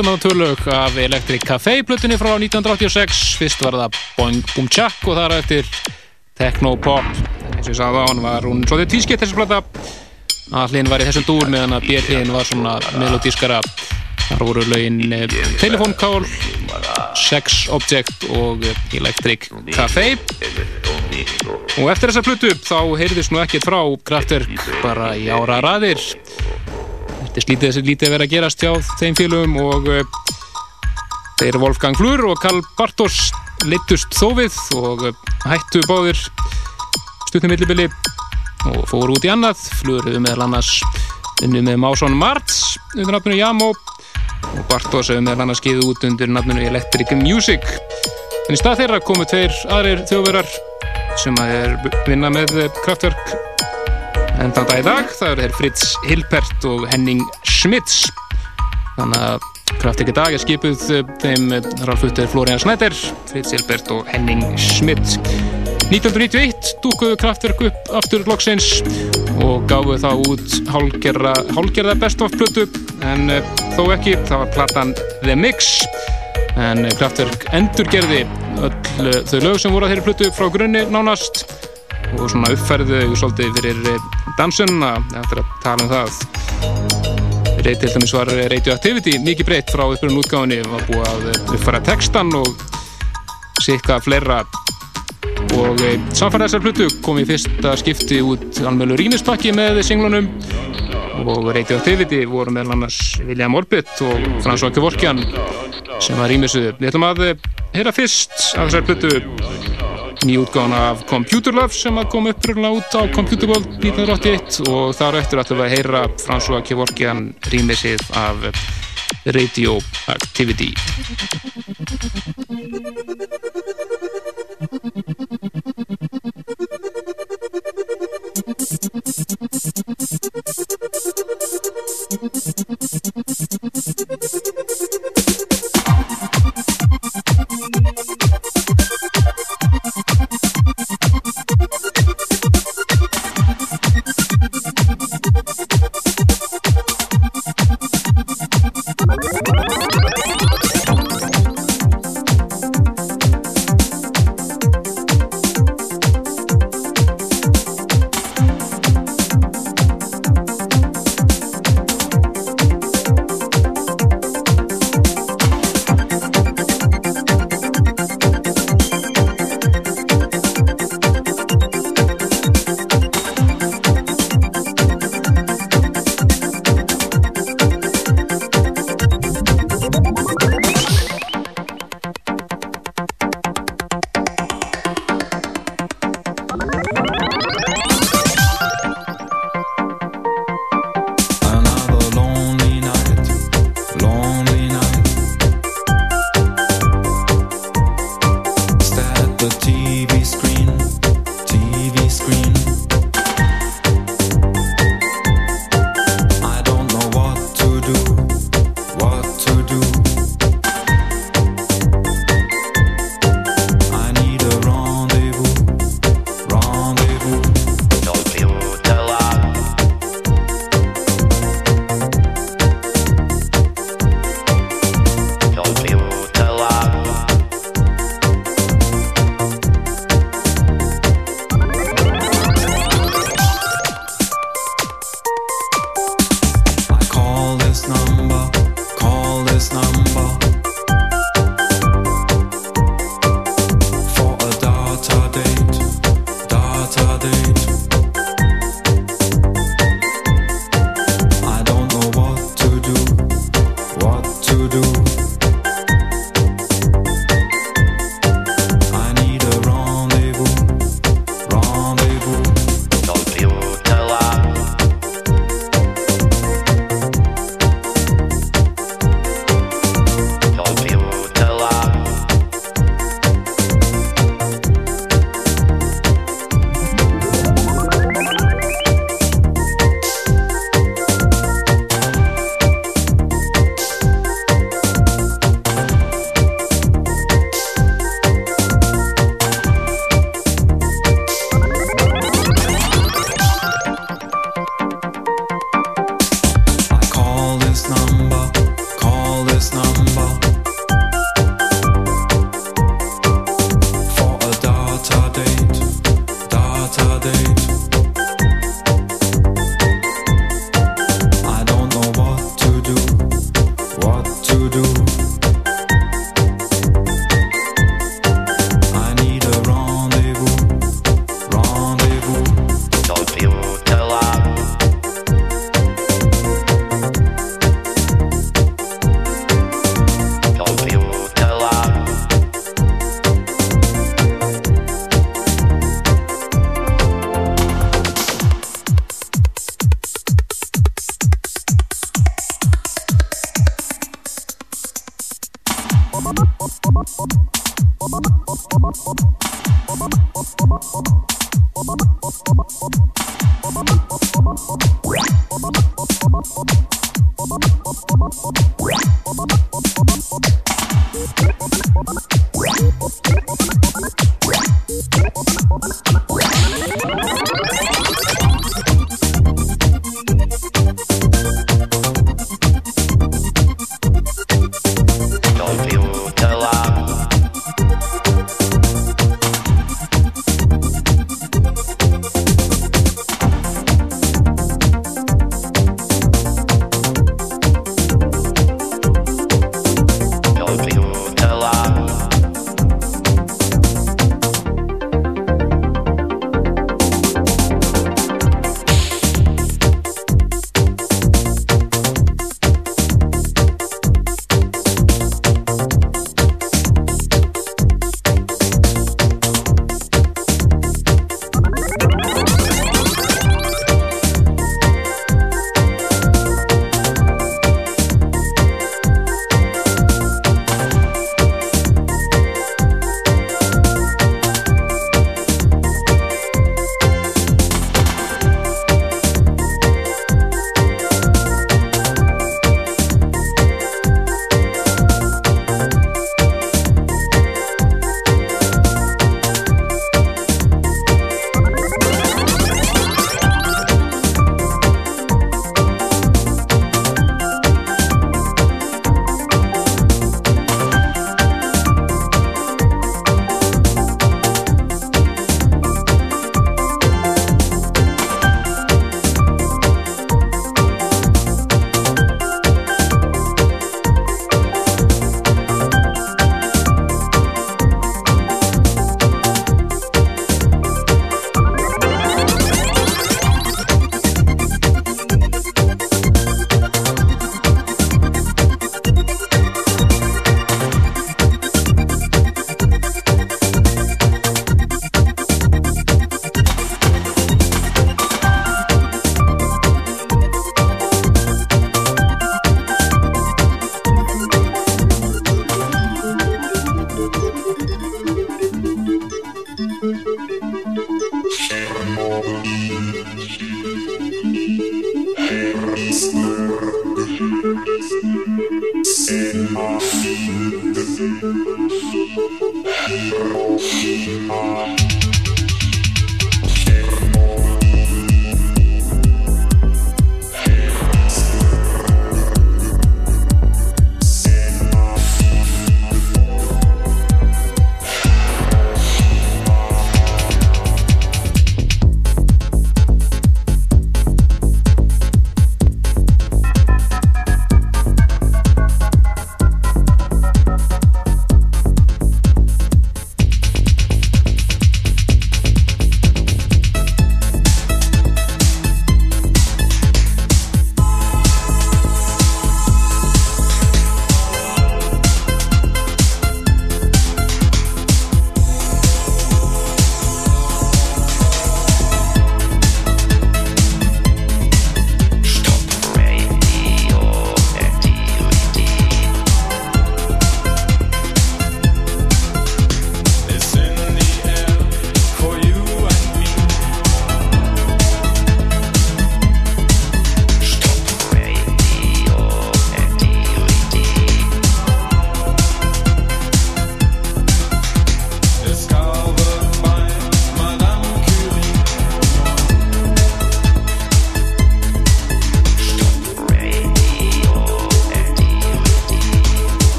Speaker 1: Höfum á törlög af Electric Café plötunni frá 1986 fyrst var það Boing Boom Chuck og þar eftir Techno Pop eins og ég sagði á hann var hún svolítið tvískipt þessi plata. Allin var í þessum dúr meðan að B-hlinn var svona melodískara þar voru lögin eh, Telephone Call Sex Object og eh, Electric Café. Og eftir þessa plötu þá heyrðist nú ekkert frá Kraftwerk bara í ára raðir Þetta er slítið þessi lítið að vera að gerast hjá þeim félögum og uh, þeir Wolfgang Flur og Karl Bartos leittust þófið og uh, hættu báðir stutnum millibili og fóru út í annað. Flur meðal annars unni með Másson Marts undir nafninu Jamo og Bartos hefur meðal annars giðið út undir nafninu Electric Music. En í stað þeirra komu tveir aðrir þjóðverar sem að er vinna með kraftverk en þann dag í dag. Það eru þeir Fritz Hilpert og Henning Schmitz. Þannig að kraft ekki dag er skipuð eh, þeim rálfuttir Florian Schneider Fritz Hilpert og Henning Schmitz. 1991 dúkuðu kraftverk upp aftur loksins og gáfu þá út hálgerða, hálgerða best of plötu. En uh, þó ekki, það var platan The Mix. En kraftverk endurgerði öll þau lög sem voru að þeirri plötu frá grunni nánast og svona uppfærðu svolítið fyrir eh, dansunna eftir að tala um það. Reit til dæmis var Radioactivity mikið breytt frá uppröðun útgáfinni var búið að eh, uppfæra textan og sikka fleira. Og e, samfæra þessar plötu kom í fyrsta skipti út almjölu rýmispakki með singlunum. Og Radioactivity voru meðal annars William Orbit og François Kevorkian sem var rýmisuðu. Við ætlum að eh, heyra fyrst af þessar plötu nýjútgáðan af Computer Love sem að kom uppröðunlega út á Computer World 1981 og þar eftir ætlum við að heyra François Kevorkian rýmið sig af Radio Activity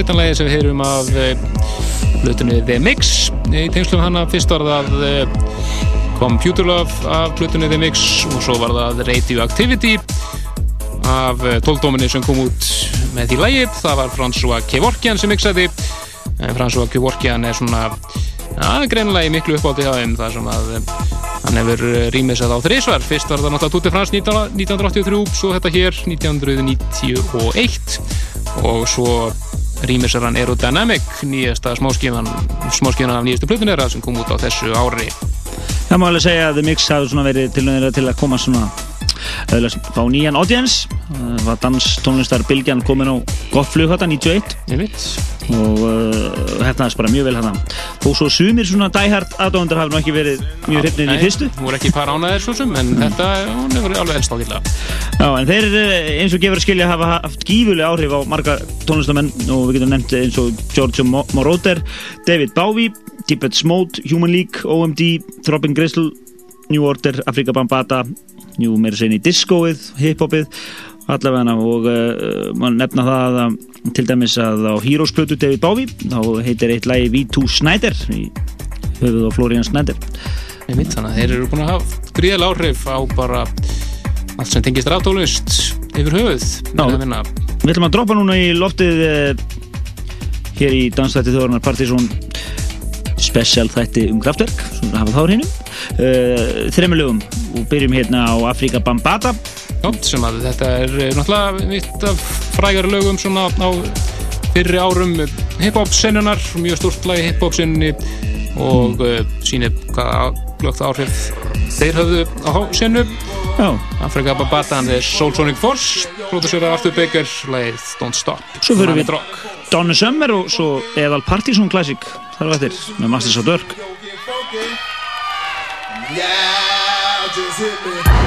Speaker 1: Setjanlega sem við heyrum af blutunni The Mix. Í tengslum hana fyrst var það uh, Computer Love af blutunni The Mix og svo var það Radioactivity af uh, tólldóminni sem kom út með því lægið, það var François Kevorkian sem mixaði. François Kevorkian er svona ja, greinlega í miklu uppáldi hjá þeim þar sem að hann hefur rýmisað á þrísvar fyrst var það náttúrulega Tutti France 1983 svo þetta hér 1991 og svo rýmisar hann Aerodynamic nýjasta smáskíman af nýjastu plötun er það sem kom út á þessu ári.
Speaker 12: Það má alveg segja að The Mix svona verið til, til að koma svona auðvitað fá nýjan audience. Það var danstónlistar Bilgjan komin á gott flug þetta 91 og uh, hefnaðist bara mjög vel hérna. Og svo sumir svona dæhært aðdóðundar hafa nú ekki verið mjög hryfnið í fyrstu.
Speaker 1: Hún voru ekki par ánaðir svo sem en mm. þetta, hún hefur alveg elst ákveðlega
Speaker 12: Já, en þeir eins og gefur að skilja hafa haft gífuleg áhrif á marga tónlistamenn og við getum nefnt eins og Giorgio Moroder David Bowie, Tippett Smode Human League, OMD, Throbbing Gristle New Order, Afrika Bambata New Merseni Discoið, Hip-Hopið allavega og uh, maður nefna það að til dæmis að á Heroes-plötu David Bowie þá heitir eitt lagi V2 Snyder í höfuð á Florian Snyder.
Speaker 1: Ég mynd þannig að þeir eru búin að hafa gríðal áhrif á bara allt sem tengist ráttólust yfir höfuð
Speaker 12: Við ætlum að droppa núna í loftið uh, hér í Danslætti þjóðarnar Partizón special þætti um kraftverk sem hafa þá hérna uh, þreymilögum og byrjum hérna á Afrika Bambata
Speaker 1: Já, sem að þetta er náttúrulega mitt af frægari lögum svona á fyrri árum hip-hop sennunar, mjög stort lagi hip-hop senni og mm. uh, sínir hvaða glögt áhrif þeir höfðu á sennu. Afrika Bambata, hann er Soul Sonic Force produsera Arthur Baker, lagið Don't Stop.
Speaker 12: Svo fyrir við Donna Summer og svo Eðal Partizón Classic. Þar var þetta með Masters of Dirk Yeah, just hit me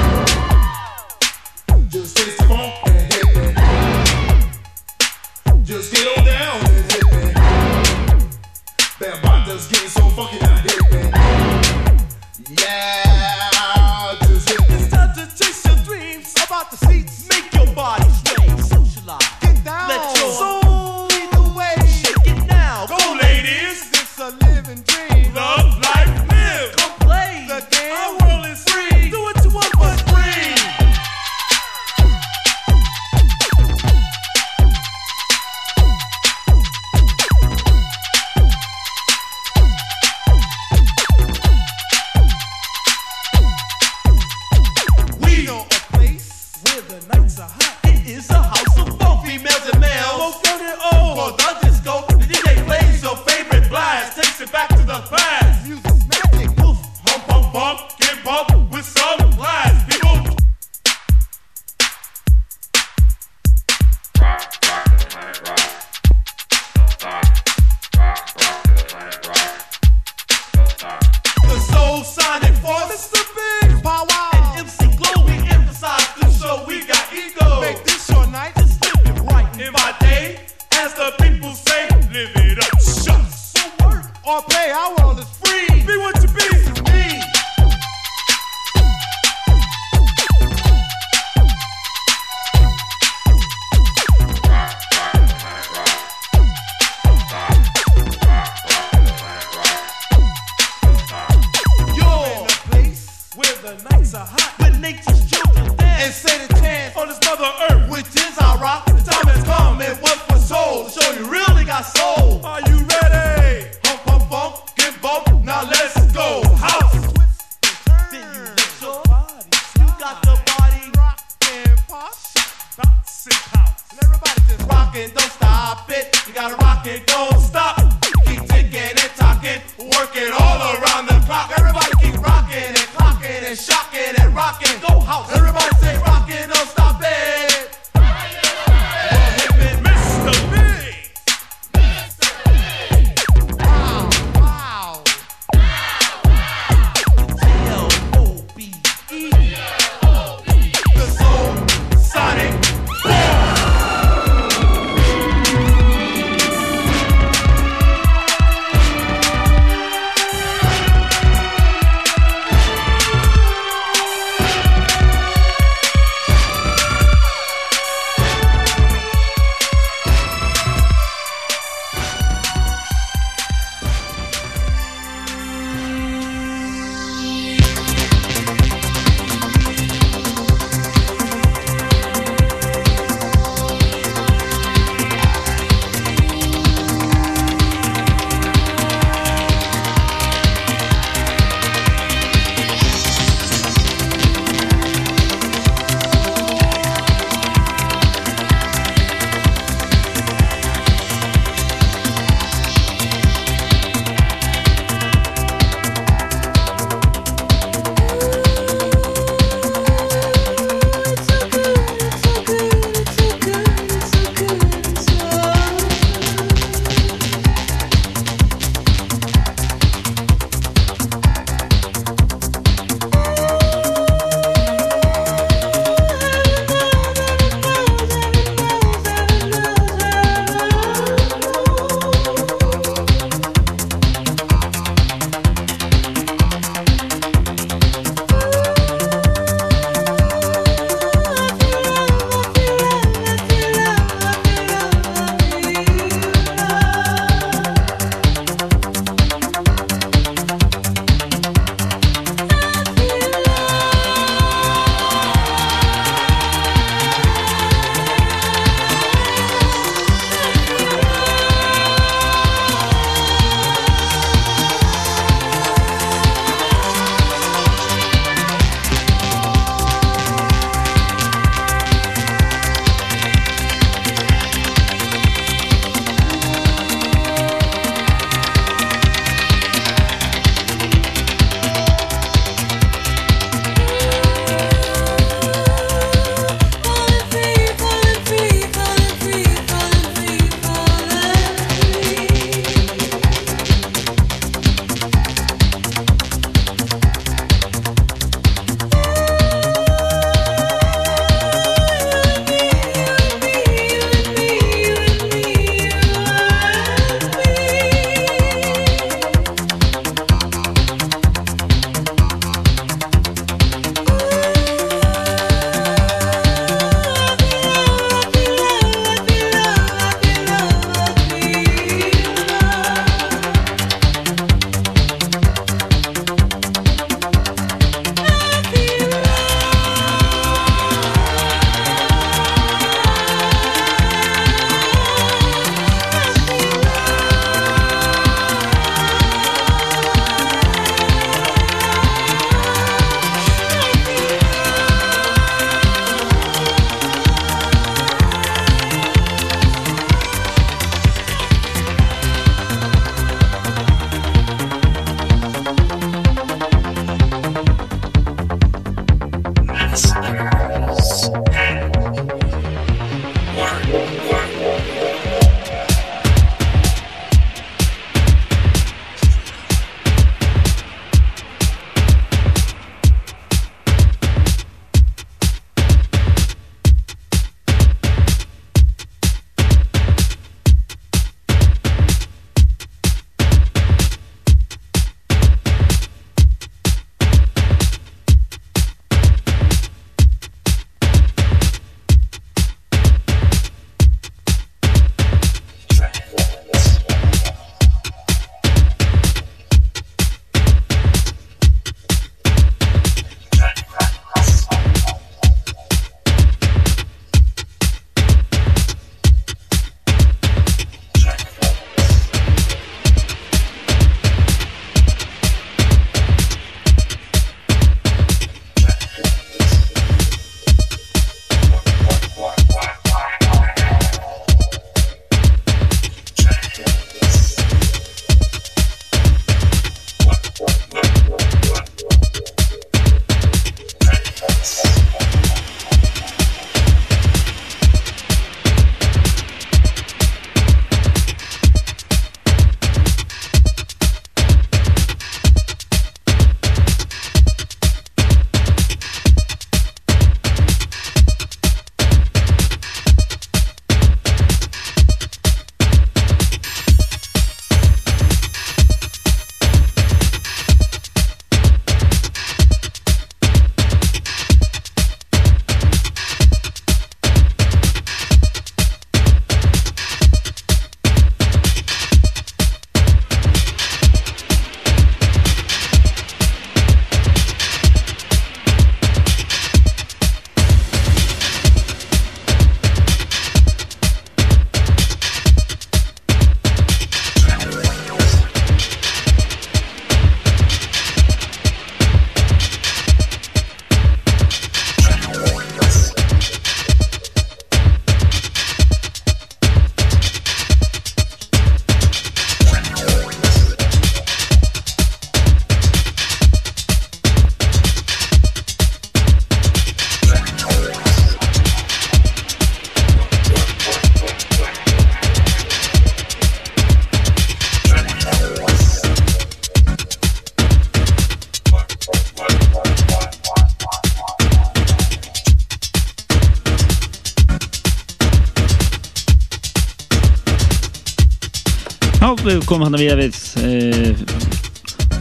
Speaker 2: komum hann við við uh,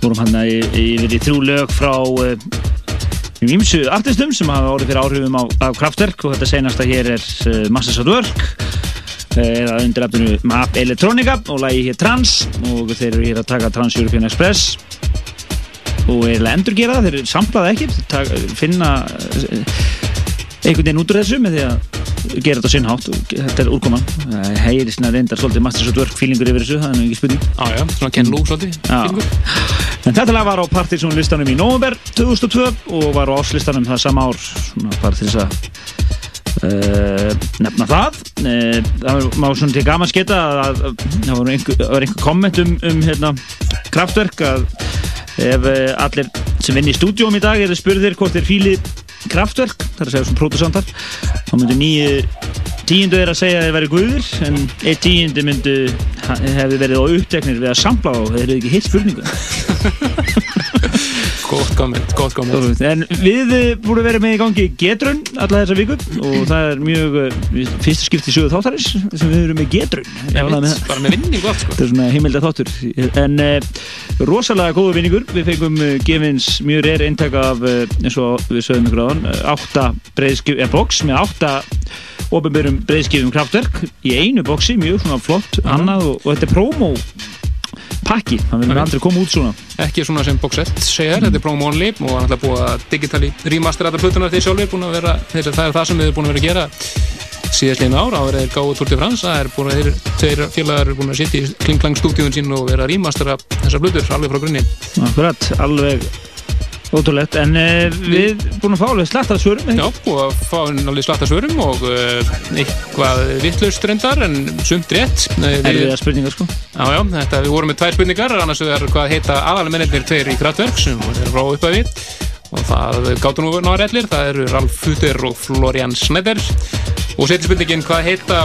Speaker 2: vorum hann yfir í lög frá uh, ímsu artistum sem hafa orðið fyrir áhrifum á, á kraftverk og þetta senasta hér er uh, Masters at Work uh, eða undir efninu Map Electronica og lagi hér Trans og þeir eru hér að taka Trans European Express og er að endur gera það, þeir samplaða ekki finna uh, einhvern veginn út úr þessu með því að gera þetta á sinn hátt. Og þetta er úrkoman. Það heyri svona reyndar svolítið Masters at Work feelingur yfir þessu, það er nú ekki spurning.
Speaker 1: Já, já, svona Ken Lou svolítið.
Speaker 2: En þetta lag var á Partiðsson listanum í november 2002 og var á áslistanum það sama ár svona þess að uh, nefna það. Uh, það var- má svona til gaman sketa að, að, að það var einhver, einhver komment um, um hérna, kraftverk að ef uh, allir sem vinn í stúdíum í dag eru spurðir hvort þeir fíli kraftverk, það er að segja svona pródusantar þá myndu nýju tíundu er að segja að þeir væri guður en eitt tíundu myndu hefði verið á uppteknir við að sampla og þeir eru ekki hitt spurningu
Speaker 1: Gótt komment, gótt komment
Speaker 2: En við eh, búum að vera með í gangi getrun alla þessa viku og það er mjög eh, fyrsta skipti í sögu þáttaris sem við erum með getrun.
Speaker 1: Ég veit, bara með vinningu allt sko.
Speaker 2: Þetta er svona heimilda þáttur. En uh, rosalega góðu vinningur. Við fengum uh, gefins mjög reyr eintak af eins og við sögum ykkur áðan uh, átta breyðskif, eða box með átta ofinbjörnum breyðskifum kraftverk í einu boxi, mjög svona flott annað og, og þetta er promo pakki, það vil aldrei koma út svona.
Speaker 1: Ekki svona sem box 1 segir, þetta er promo only og hann ætla að búa digitali remasterata plötunar þeir sjálfur búin að vera, það er það sem við erum búin að vera að gera síðastlegin ár, áður þeir gáðu Tour de France, það er búin að þeir félagar eru búin að sitja í klingklang stúdíun sín og vera að remastera þessar plötur alveg frá grunni.
Speaker 2: Akkurat, alveg ótrúlegt en uh, við búin að fá alveg slatt af svörum
Speaker 1: Já, og að fá alveg slatta svörum og uh, eitthvað vittlaust reyndar en sumt rétt
Speaker 2: Erfiðar spurningar sko.
Speaker 1: Já, já, þetta, við vorum með tvær spurningar annars er hvað heita aðalega mennir tveir í kraftverk sem er frá upphæfi og það gáttu nú náður allir það eru Ralf Futter og Florian Schneider. Og setjum spurningin hvað heita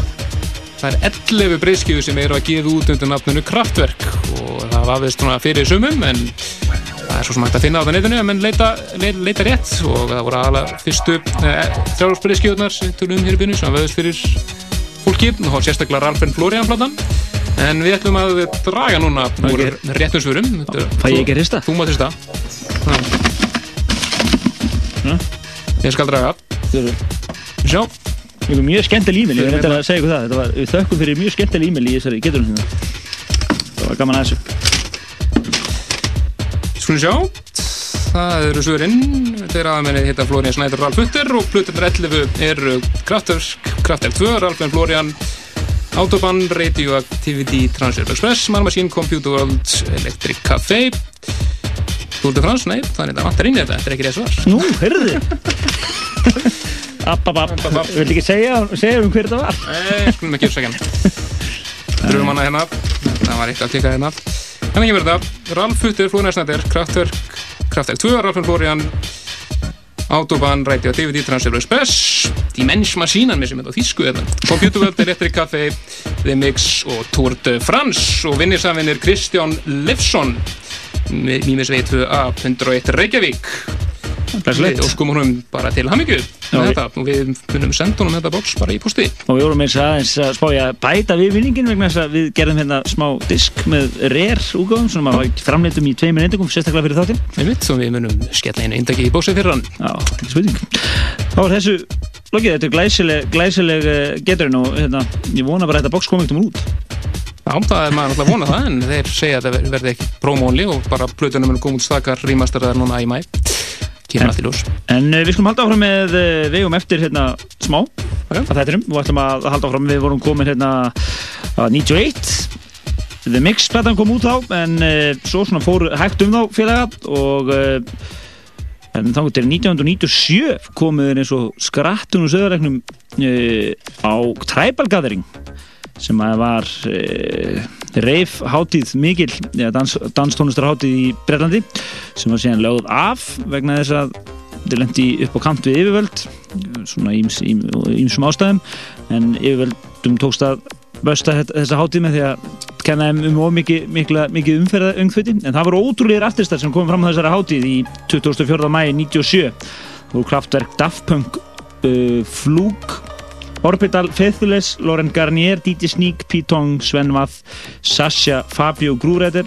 Speaker 1: það er 11 breyðskjöfu sem eru að gefa út undir nafnunu kraftverk og það svona fyrir sumum en það er svo sem hægt að finna á það netinu en leita, leita, leita rétt. Og það voru aðalega fyrstu eh, þrjárspyrðiskjöðunar sem tölum hér í byrjun sem veðust fyrir fólki og sérstaklega Ralfen Florian platan. En við ætlum að draga núna úr réttum svörum
Speaker 2: Fæ ég ekki hrista?
Speaker 1: Þú mátt hrista Ég skal draga. Sjá
Speaker 2: Er mjög skemmtileg e-mail, ég reyndar að segja ykkur það Þetta var, þökkum fyrir mjög skemmtileg e-mail í þessari getur hún Það var gaman að þessu.
Speaker 1: Skulum sjá. Það eru svörinn Þeir aðmenni heita Florian Snæður Ralf Hutter og Plutur 11 eru Kraftverk Kraftverk 2, Ralf en Florian Autobahn, Radioactivity Transfer Express, Man Machine, Computer World Electric Café Tour de France, nei, það er þetta. Vantar inn í þetta. Þetta er ekki rétt svar.
Speaker 2: Nú, heyrðu App, app, app, vil ekki segja, segja um hver þetta var
Speaker 1: Nei, skulum ekki uppsækja Dröfum hana hérna Það var eitt að klika hérna Þannig kemur þetta Ralf Hutter, Florian Snæder, Kraftwerk Kraftwerk 2, Ralf Florian Autobahn, Radio DVD, Transfer Express Dimension Machine, hann með sem þetta á þýsku þetta Computer World, Electric Café The Mix og Tour de France og vinnirsamvinnir Kristján Lefsson Mýmis V2A 101 Reykjavík Og skumum hún bara til hamingju með
Speaker 2: við-
Speaker 1: þetta. Og við munum senda honum þetta box bara í posti
Speaker 2: Og við vorum eins aðeins að spája að bæta við vinningin vegna þess að við gerðum hérna smá disk með rare úgáðum sem að framleitum í tveimur eindagum sérstaklega fyrir þáttinn.
Speaker 1: Einmitt, og við munum skella einu eindagi í bóksið fyrir hann.
Speaker 2: Já, ekki spurning. Þá er þessu lokið, þetta er glæsileg, glæsileg uh, geturinn og hérna, ég vona bara að þetta box komi ekkert um út.
Speaker 1: Já, það er maður alltaf að vona það en þeir segja að það ver- verði ekki prómónli og bara plötunum munum koma út stakar rýmastaraðar núna í mæ kemur allt í ljós.
Speaker 2: En uh, við skulum halda áfram með uh, vegum eftir hérna smá. Okay. að þettinum og ætlum að halda áfram. Við vorum komin hérna að 91 The Mix platan kom út þá en uh, svo svona fór hægt um þá félaga og en þá til 1997 komuður eins og skrattun og söðaregnum á Tribal Gathering sem að var reif hátíð mikil ja, dans, danstónustarhátíð í Brellandi sem var síðan lögð af vegna þess að þetta lendi upp á kant við yfirvöld svona íms, ím, ímsum ástæðum en yfirvöldum tókst að þetta- þessa hátíð með því að kenna þeim um of mikið, umferða umþviti en það voru ótrúlega artistar sem komum fram á þessari hátíð í 24. mæi 97 og kraftverk Daft Punk uh, Flug Orbital, Faithless, Lauren Garnier, DJ Sneak, P-Tong, Sven Vath, Sasha, Fabio Grúræder,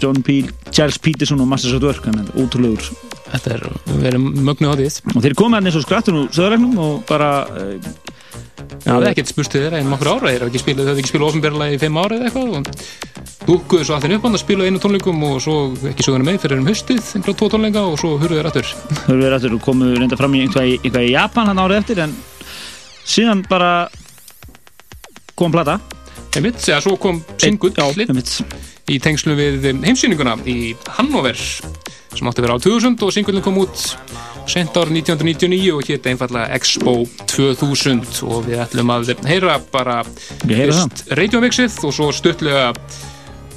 Speaker 2: John Peel, Charles Peterson og Masters of Work, þannig að útrúlegur.
Speaker 1: Þetta er, erum mögnu á því.
Speaker 2: Og þeir komið hann eins og skrattur úr söðurlegnum og bara... Uh,
Speaker 1: Já, það er ekkert spurst til þeirra einum okkur ára, þeir hafa ekki spilað, þau hafa ekki spilað ofinberlega í fimm ára eða eitthvað og dúkuðu svo allir upp hann að spila einu tónleikum og svo ekki söguna með fyrir um höstið, einhverja tvo tónleika og svo hurfuðu þeir aftur.
Speaker 2: Hurfuðu þeir aftur og komuðu reynda fram í einhvað í, einhvað í Japan hann árið eftir en síðan bara kom plata.
Speaker 1: Einmitt, eða svo kom singull í tengslu við heimsýninguna í Hannover sem átti að vera á 2000 og singullin kom út sent ár 1999 og hétt einfallega Expo 2000 og við ætlum að heyra bara
Speaker 2: fyrst
Speaker 1: radiomixið og svo stuttlega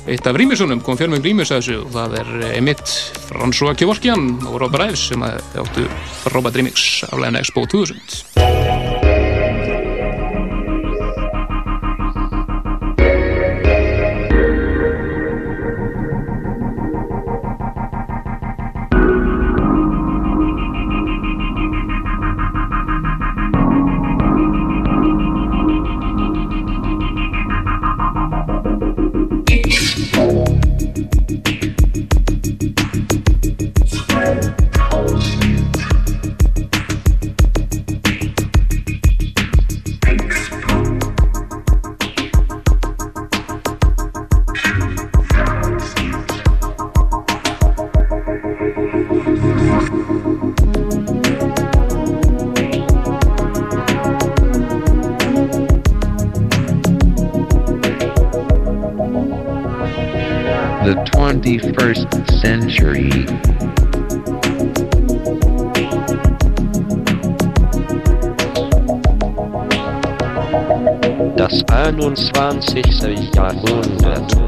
Speaker 1: eitt af rýmisunum, kom fjármjöng rýmis að þessu og það er Emmitt, François Kevorkian og Robert Ives sem áttu Robert Remix af læna Expo 2000
Speaker 4: 20. wounded.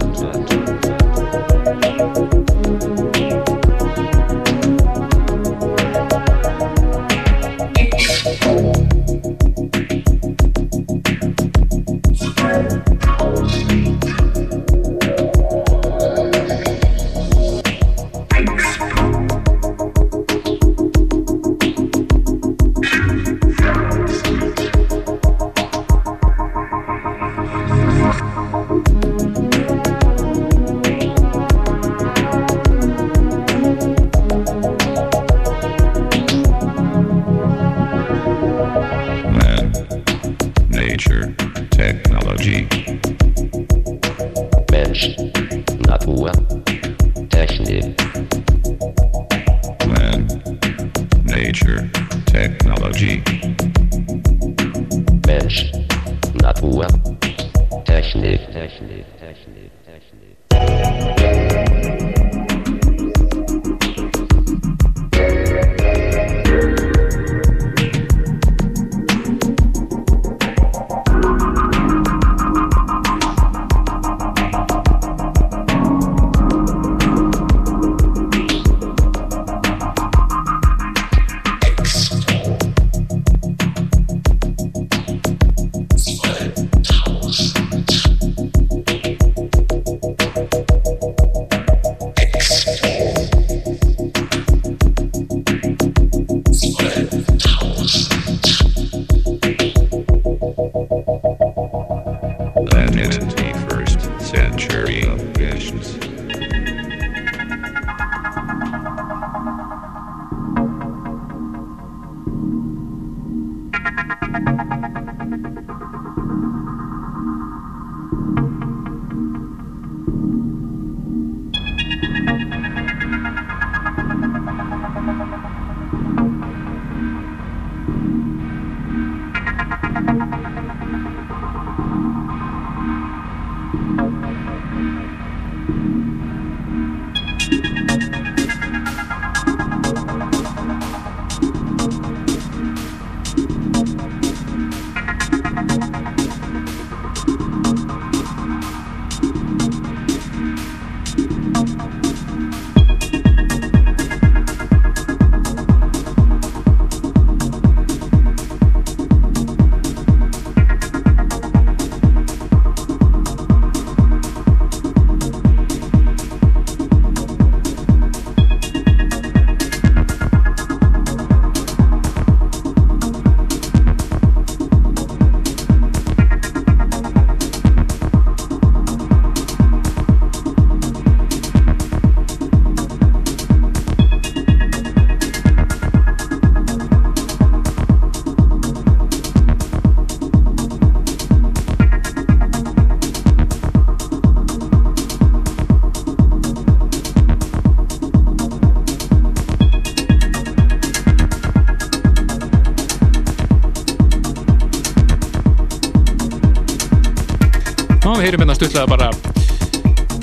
Speaker 1: Stutlaði bara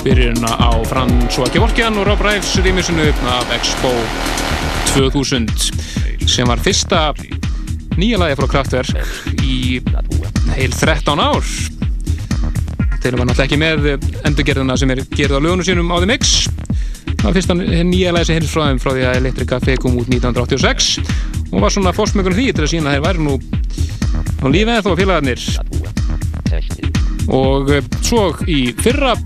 Speaker 1: byrjunna á François Gevorkian og Rob Rives rýmisinu af Expo 2000 sem var fyrsta nýja lagi frá Kraftwerk í heil 13 ár. Þeir var náttúrulega ekki með endurgerðina sem er gerð á lögunum sínum á The Mix. Það var fyrsta nýja lagi sem heyrðist frá þeim frá því að Electric Café kom út 1986 og var svona fórsmökunum því til að sína að þeir væri nú á lífið þó félagarnir. Og svo í fyrra.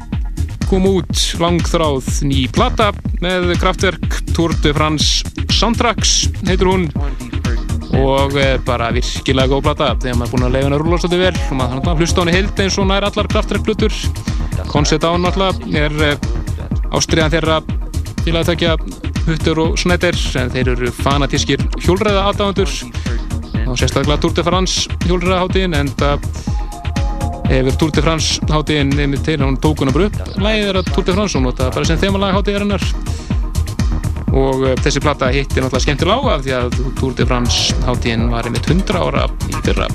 Speaker 1: Kom út langþráð ný plata með Kraftwerk Tour de France Soundtracks heitur hún. Og bara virkilega góð plata þegar maður er búin að leiða henni að rúla svolítið vel. Og maður hlusta henni heild eins og nær allar Kraftwerk hlutur Concept henni alltaf er eh, ástriðan þeirra til að tekja huttur og snættir en þeir eru fanatískir hjólræða aðdáðandur og sérstaklega Tour de France hjólræða hátíðin en það hefur Tour de France hátíðin nefnir til hún tók hún bara upp. Lægið er að Tour de France hún nota bara sem þemalag hátíðarinnar. Og uh, þessi platta hitti náttúrulega skemmtilega á af því að Tour de France hátíðin var einmitt 100 ára í fyrra.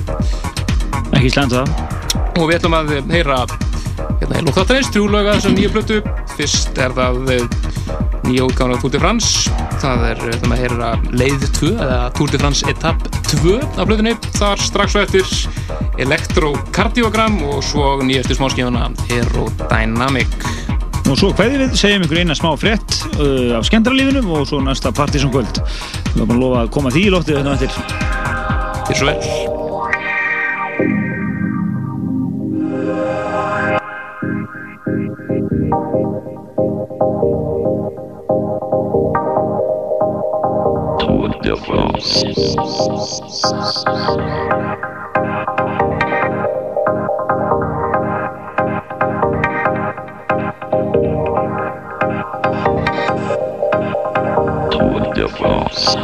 Speaker 2: Ekki slemt það.
Speaker 1: Og við ætlum að heyra hérna er lókþáttanins, trúlega þessar nýja plötu. Fyrst er það af Tour de France. Það er, við ætlum að heyra leið 2 eða Tour de France etapp 2 af plötunni, þar strax og eftir elektrokardiogram og svo nýjastu smáskifuna Aerodynamic.
Speaker 2: Og svo hverði við segjum ykkur eina smá frétt uh, af skemmtarlífinum og svo næsta partysón kvöld við erum að lofa að koma því í lóttið þetta eftir.
Speaker 1: Þér
Speaker 13: France.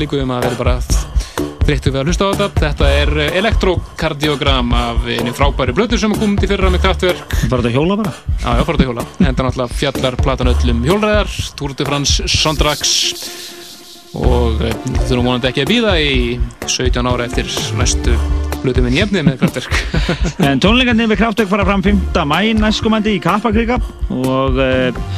Speaker 1: Líkuðum um að vera bara þreyttu við að hlusta á þetta. Þetta er elektrokardiogram af einu frábæri blötu sem kom til fyrra með kraftverk.
Speaker 2: Var þetta hjóla bara?
Speaker 1: Já, já, fór þetta hjóla. Enda náttúrulega fjallar platan öllum hjólræðar, Tour de France Sondrax og eh, við þurfum vonandi ekki að býða í 17 ára eftir næstu blötu minn jefnið með kraftverk.
Speaker 2: En tónleikarnir við Kraftwerk fara fram 5. mæ næstkomandi í Kaplakrika og uh,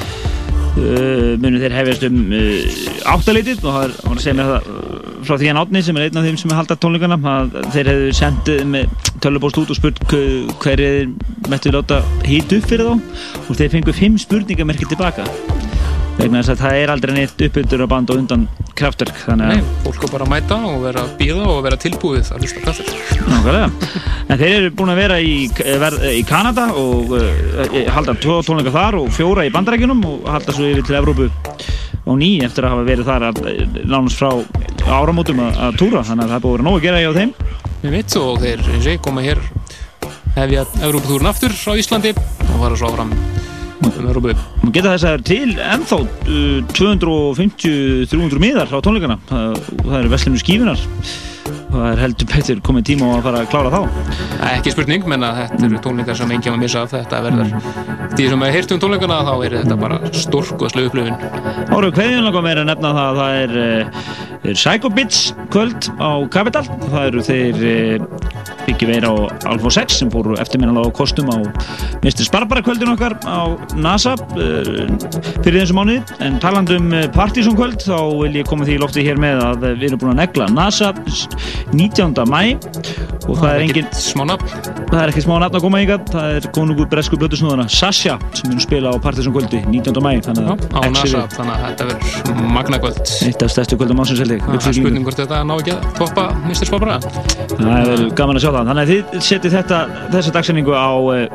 Speaker 2: munum þeir hefjast um uh, áttalitið og það hann að segja mér það uh, frá því hann átni sem er einn af þeim sem er haldað tónleikarna að þeir hefðu sendið með tölubóst út og spurt hve- hverju þeir mættu láta hýta upp fyrir þá. Og þeir fengu fimm spurningamerki tilbaka vegna þess að það er aldrei neitt uppbyttur að banda undan kraftverk
Speaker 1: Nei,
Speaker 2: að
Speaker 1: fólk á bara að mæta og vera að bíða og vera tilbúið að hlusta
Speaker 2: Nákvæmlega. En þeir eru búin að vera í, ver, í Kanada og uh, halda tvo tónleika þar og fjóra í bandarækjunum og halda svo yfir til Evrópu á ný eftir að hafa verið þar að, nánast frá áramótum að, að túra. Þannig að það er búin að vera nóg að gera hjá þeim.
Speaker 1: Við mitt og þeir, eins og ég, koma hér hefja Európa-túrun aftur á Íslandi og fara svo áfram
Speaker 2: Má geta þess að það er til ennþá uh, 250-300 miðar á tónleikana. Það, það eru veslinu skífunar. Það er heldur betur komið tíma á að fara að klára þá.
Speaker 1: Ekki spurning, menna þetta eru tónleikar sem enginn var að missa af. Þetta verður því sem að heyrtu um tónleikana þá er þetta bara stórkoslu upplifun.
Speaker 2: Ára hverjum langar meira að nefna það að það er, uh, er Psycho Bits kvöld á Capital það eru þeir Biggi Veira og Alfa 6 sem fóru eftirminnalega á kostum á Mr. Barbara kvöldin okkar á NASA uh, fyrir þessu mánuði en talandum uh, Partizón kvöld þá vil ég koma því í lofti hér með að við erum búin að negla NASA 19. mæ og það er engin
Speaker 1: smá nafn
Speaker 2: það er ekki smá nafn að koma ykkar það er konungur bresku blötusnúðana Sasha sem mun spila á Partizón kvöldi 19. mæ þannig að
Speaker 1: á NASA, þannig að þetta verður magnakvöld
Speaker 2: eitt af stærstu kvöldum ásins held ég
Speaker 1: Það er spurning hvort þetta ná ekki að toppa Mr. Spabra
Speaker 2: Það er gaman að sjá það. Þannig að þið setjið þetta, þessa dagsendingu á uh,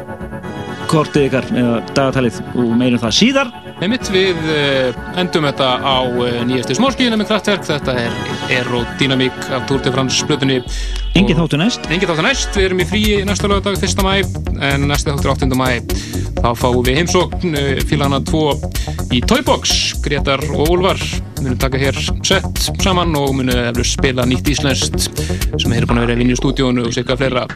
Speaker 2: kortið ykkar eða dagatalið og meirum það síðar.
Speaker 1: Einmitt, við uh, endum þetta á uh, nýjastu smórskíðina með kraftverk þetta er Aerodynamic af Tour de France blötunni
Speaker 2: Engin þáttu næst.
Speaker 1: Engin þáttu næst, við erum í fríi næsta lögadag 1. mæ en næsta þáttur 8. mæ þá fáum við heimsókn uh, félagana 2 í Toybox Gretar og Úlfar. Munum taka hér sett saman og munum spila nýtt íslenskt sem eru búin að vera í stúdíónu og sigga fleira.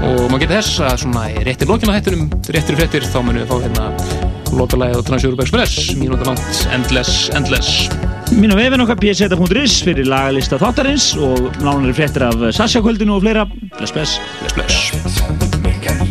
Speaker 1: Og maður getur þess að svona réttir lokina hættunum, réttir fréttir þá munum við fá hérna lokalæðið á Transeurope Express mínúta langt, Endless, Endless
Speaker 2: Mín og vefin okkar pseta.is fyrir lagalista þáttarins og nánari fréttir af Sasha kvöldinu og fleira. Bless, bless.
Speaker 1: Bless, bless.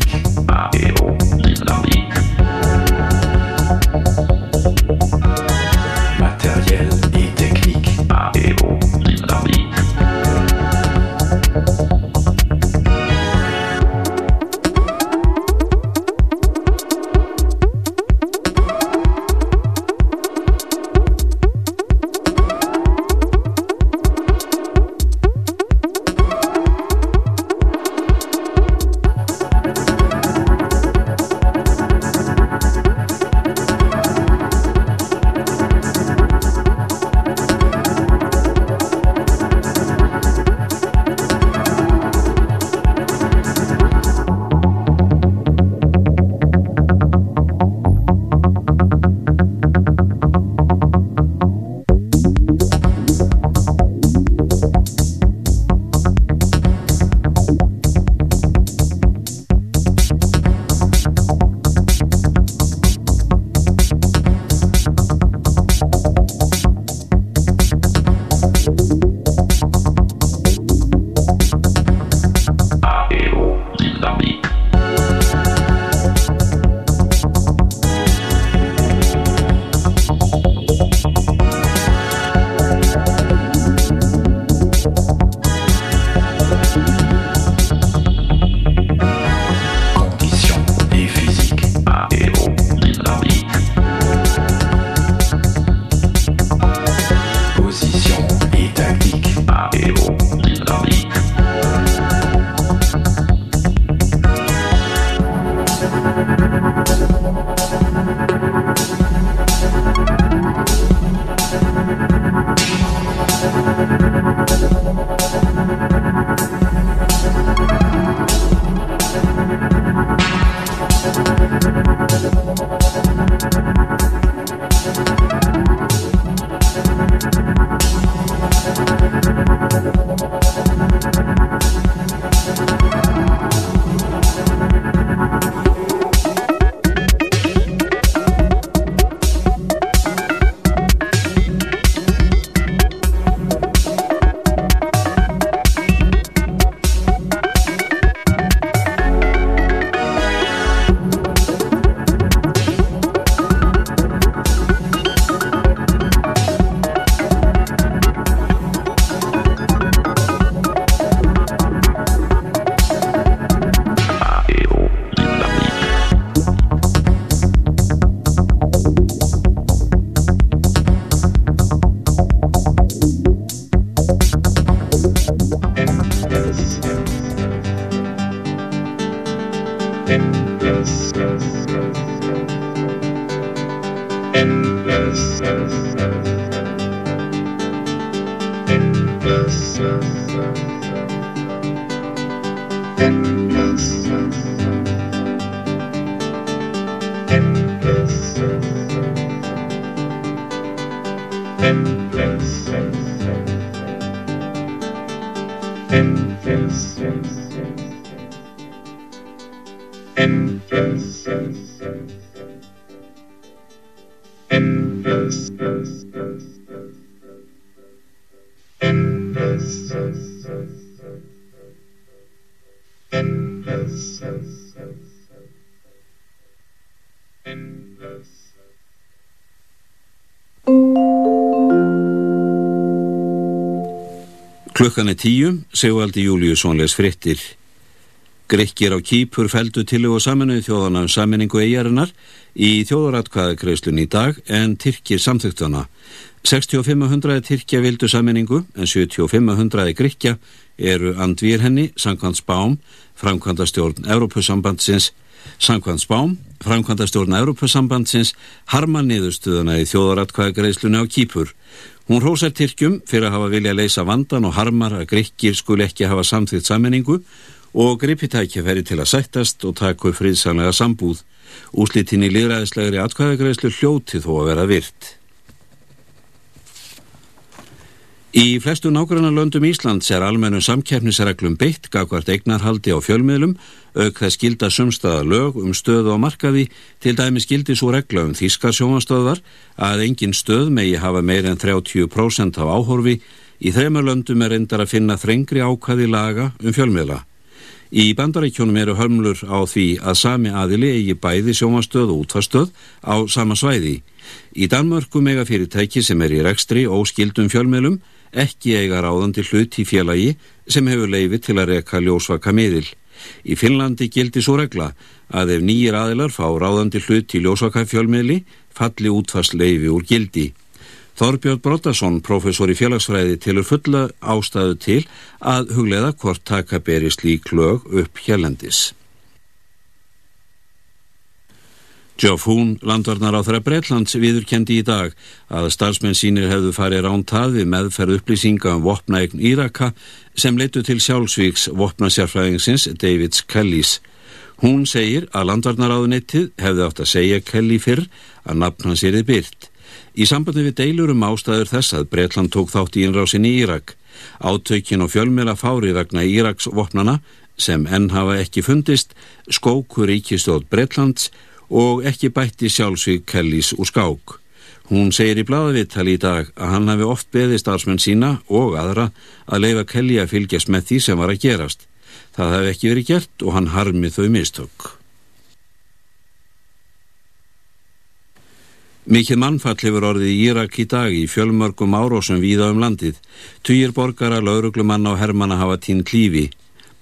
Speaker 14: Klukkan er tíu, Sigvaldi Júliusson les frittir. Grekkir á Kýpur feldu til og saminuð þjóðana um saminningu eigarinnar í þjóðaratkvæðakreislun í dag en Tyrkir samþygtana. 6500 Tyrkja vildu saminningu en 7500 Grekja eru andvýr henni, Sankvand Spám, framkvæmdastjórn Európusambandsins, Sankvand Spám, framkvæmdastjórn Európusambandsins, harma niðurstuðana í þjóðaratkvæðakreislunni á Kýpur. Hún rósar Tyrkjum fyrir að hafa vilja leysa vandan og harmar að Grekkir skul ekki hafa samþýtt sammenningu og gripitækja feri til að sættast og taka upp friðsanlega sambúð. Úslitin í liðræðislegri atkvæðagreðslu hljóti þó að vera virt. Í flestu nágrannar löndum Íslands er almennu samkeppnisreglum beitt gagvart eignarhaldi á fjölmiðlum, auk þess skilda sumstaða lög um stöðu á markaði, til dæmi skildi svo regla um þýskar sjónastöðvar að engin stöð megi hafa meir en 30% af áhorfi, í þreymar löndum er endar að finna þrengri ákvaði laga um fjölmiðla. Í bandarækjónum eru hömlur á því að sami aðili eigi bæði sjónastöð og útfarstöð á sama svæði. Í Danmörku mega fyrirtæki sem er í rekstri og skildum fjölmiðlum ekki eiga ráðandi hlut í félagi sem hefur leifi til að reka ljósvaka miðil. Í Finnlandi gildi svo regla að ef nýjir aðilar fá ráðandi hlut í ljósvaka fjölmiðli falli útfast leifi úr gildi. Þorbjörn Brottason, professor í félagsfræði, tilur fulla ástæðu til að hugleða hvort taka beri slík lög upp hérlendis. Geoff Hún, landvarnar á þeirra Breitlands, viðurkendi í dag að starfsmenn sínir hefðu farið rántað við meðferð upplýsinga um vopnaegn Íraka sem leitu til sjálfsvíks vopnasjárfræðingsins Davids Kellys. Hún segir að landvarnaráðunettið hefði átt að segja Kelly fyrr að nafn hans erið byrt. Í sambandi við deilur um ástæður þess að Breitland tók þátt í innrásin í Írak. Átökin og fjölmjöla fári vegna Íraks vopnana sem enn hafa ekki fundist skókur ríkistóð Breitlands og ekki bætti sjálfsvík Kellys úr skák. Hún segir í bladavittal í dag að hann hafi oft beði starfsmenn sína og aðra að leifa Kelly að fylgjast með því sem var að gerast. Það hefði ekki verið gert og hann harmið þau mistök. Mikið mannfall hefur orðið í Írak í dag í fjölmörgum árósum víða um landið. Týjir borgara, lauruglumanna og hermanna hafa tín klífi.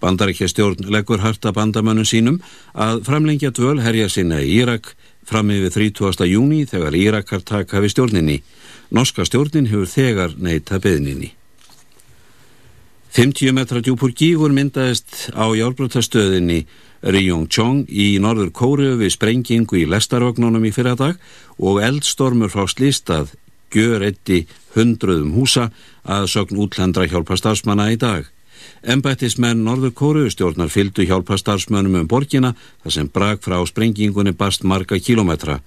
Speaker 14: Bandarækja stjórn leggur harta bandamönnum sínum að framlengja dvöl herja sinna í Írak fram yfir 30. júni þegar Írakar taka við stjórninni. Norska stjórnin hefur þegar neyta beðninni. 50 metra djúpur gífur myndaðist á jálbrotastöðinni Ryongchong í norður Kóriu við sprengingu í lestarvagnunum í fyrradag og eldstormur frá slistað gjör eitti hundruðum húsa að sögn útlendra hjálpa starfsmanna í dag. Embættismenn Norður Kóruustjórnar fylgdu hjálpa starfsmönnum um borgina þar sem brak frá sprengingunni bast marga kilometra.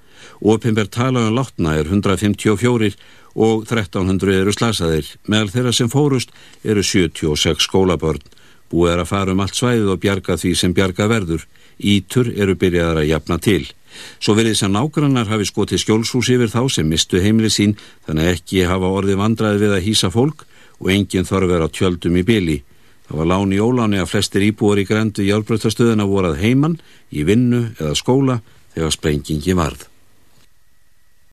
Speaker 14: Opimber tala um látna er 154 og 1300 eru slasaðir. Meðal þeirra sem fórust eru 76 skólabörn. Búið er að fara um allt svæðið og bjarga því sem bjarga verður. Ítur eru byrjaðar að jafna til. Svo verið sem nágrannar hafi skotið skjólshús yfir þá sem mistu heimli sín þannig ekki hafa orðið vandraði við að hýsa fólk og enginn þarf vera á tjöldum í byli. Það var láni í óláni að flestir íbúar í grendu hjálpröftastöðuna voru að heiman, í vinnu eða skóla þegar sprengingi varð.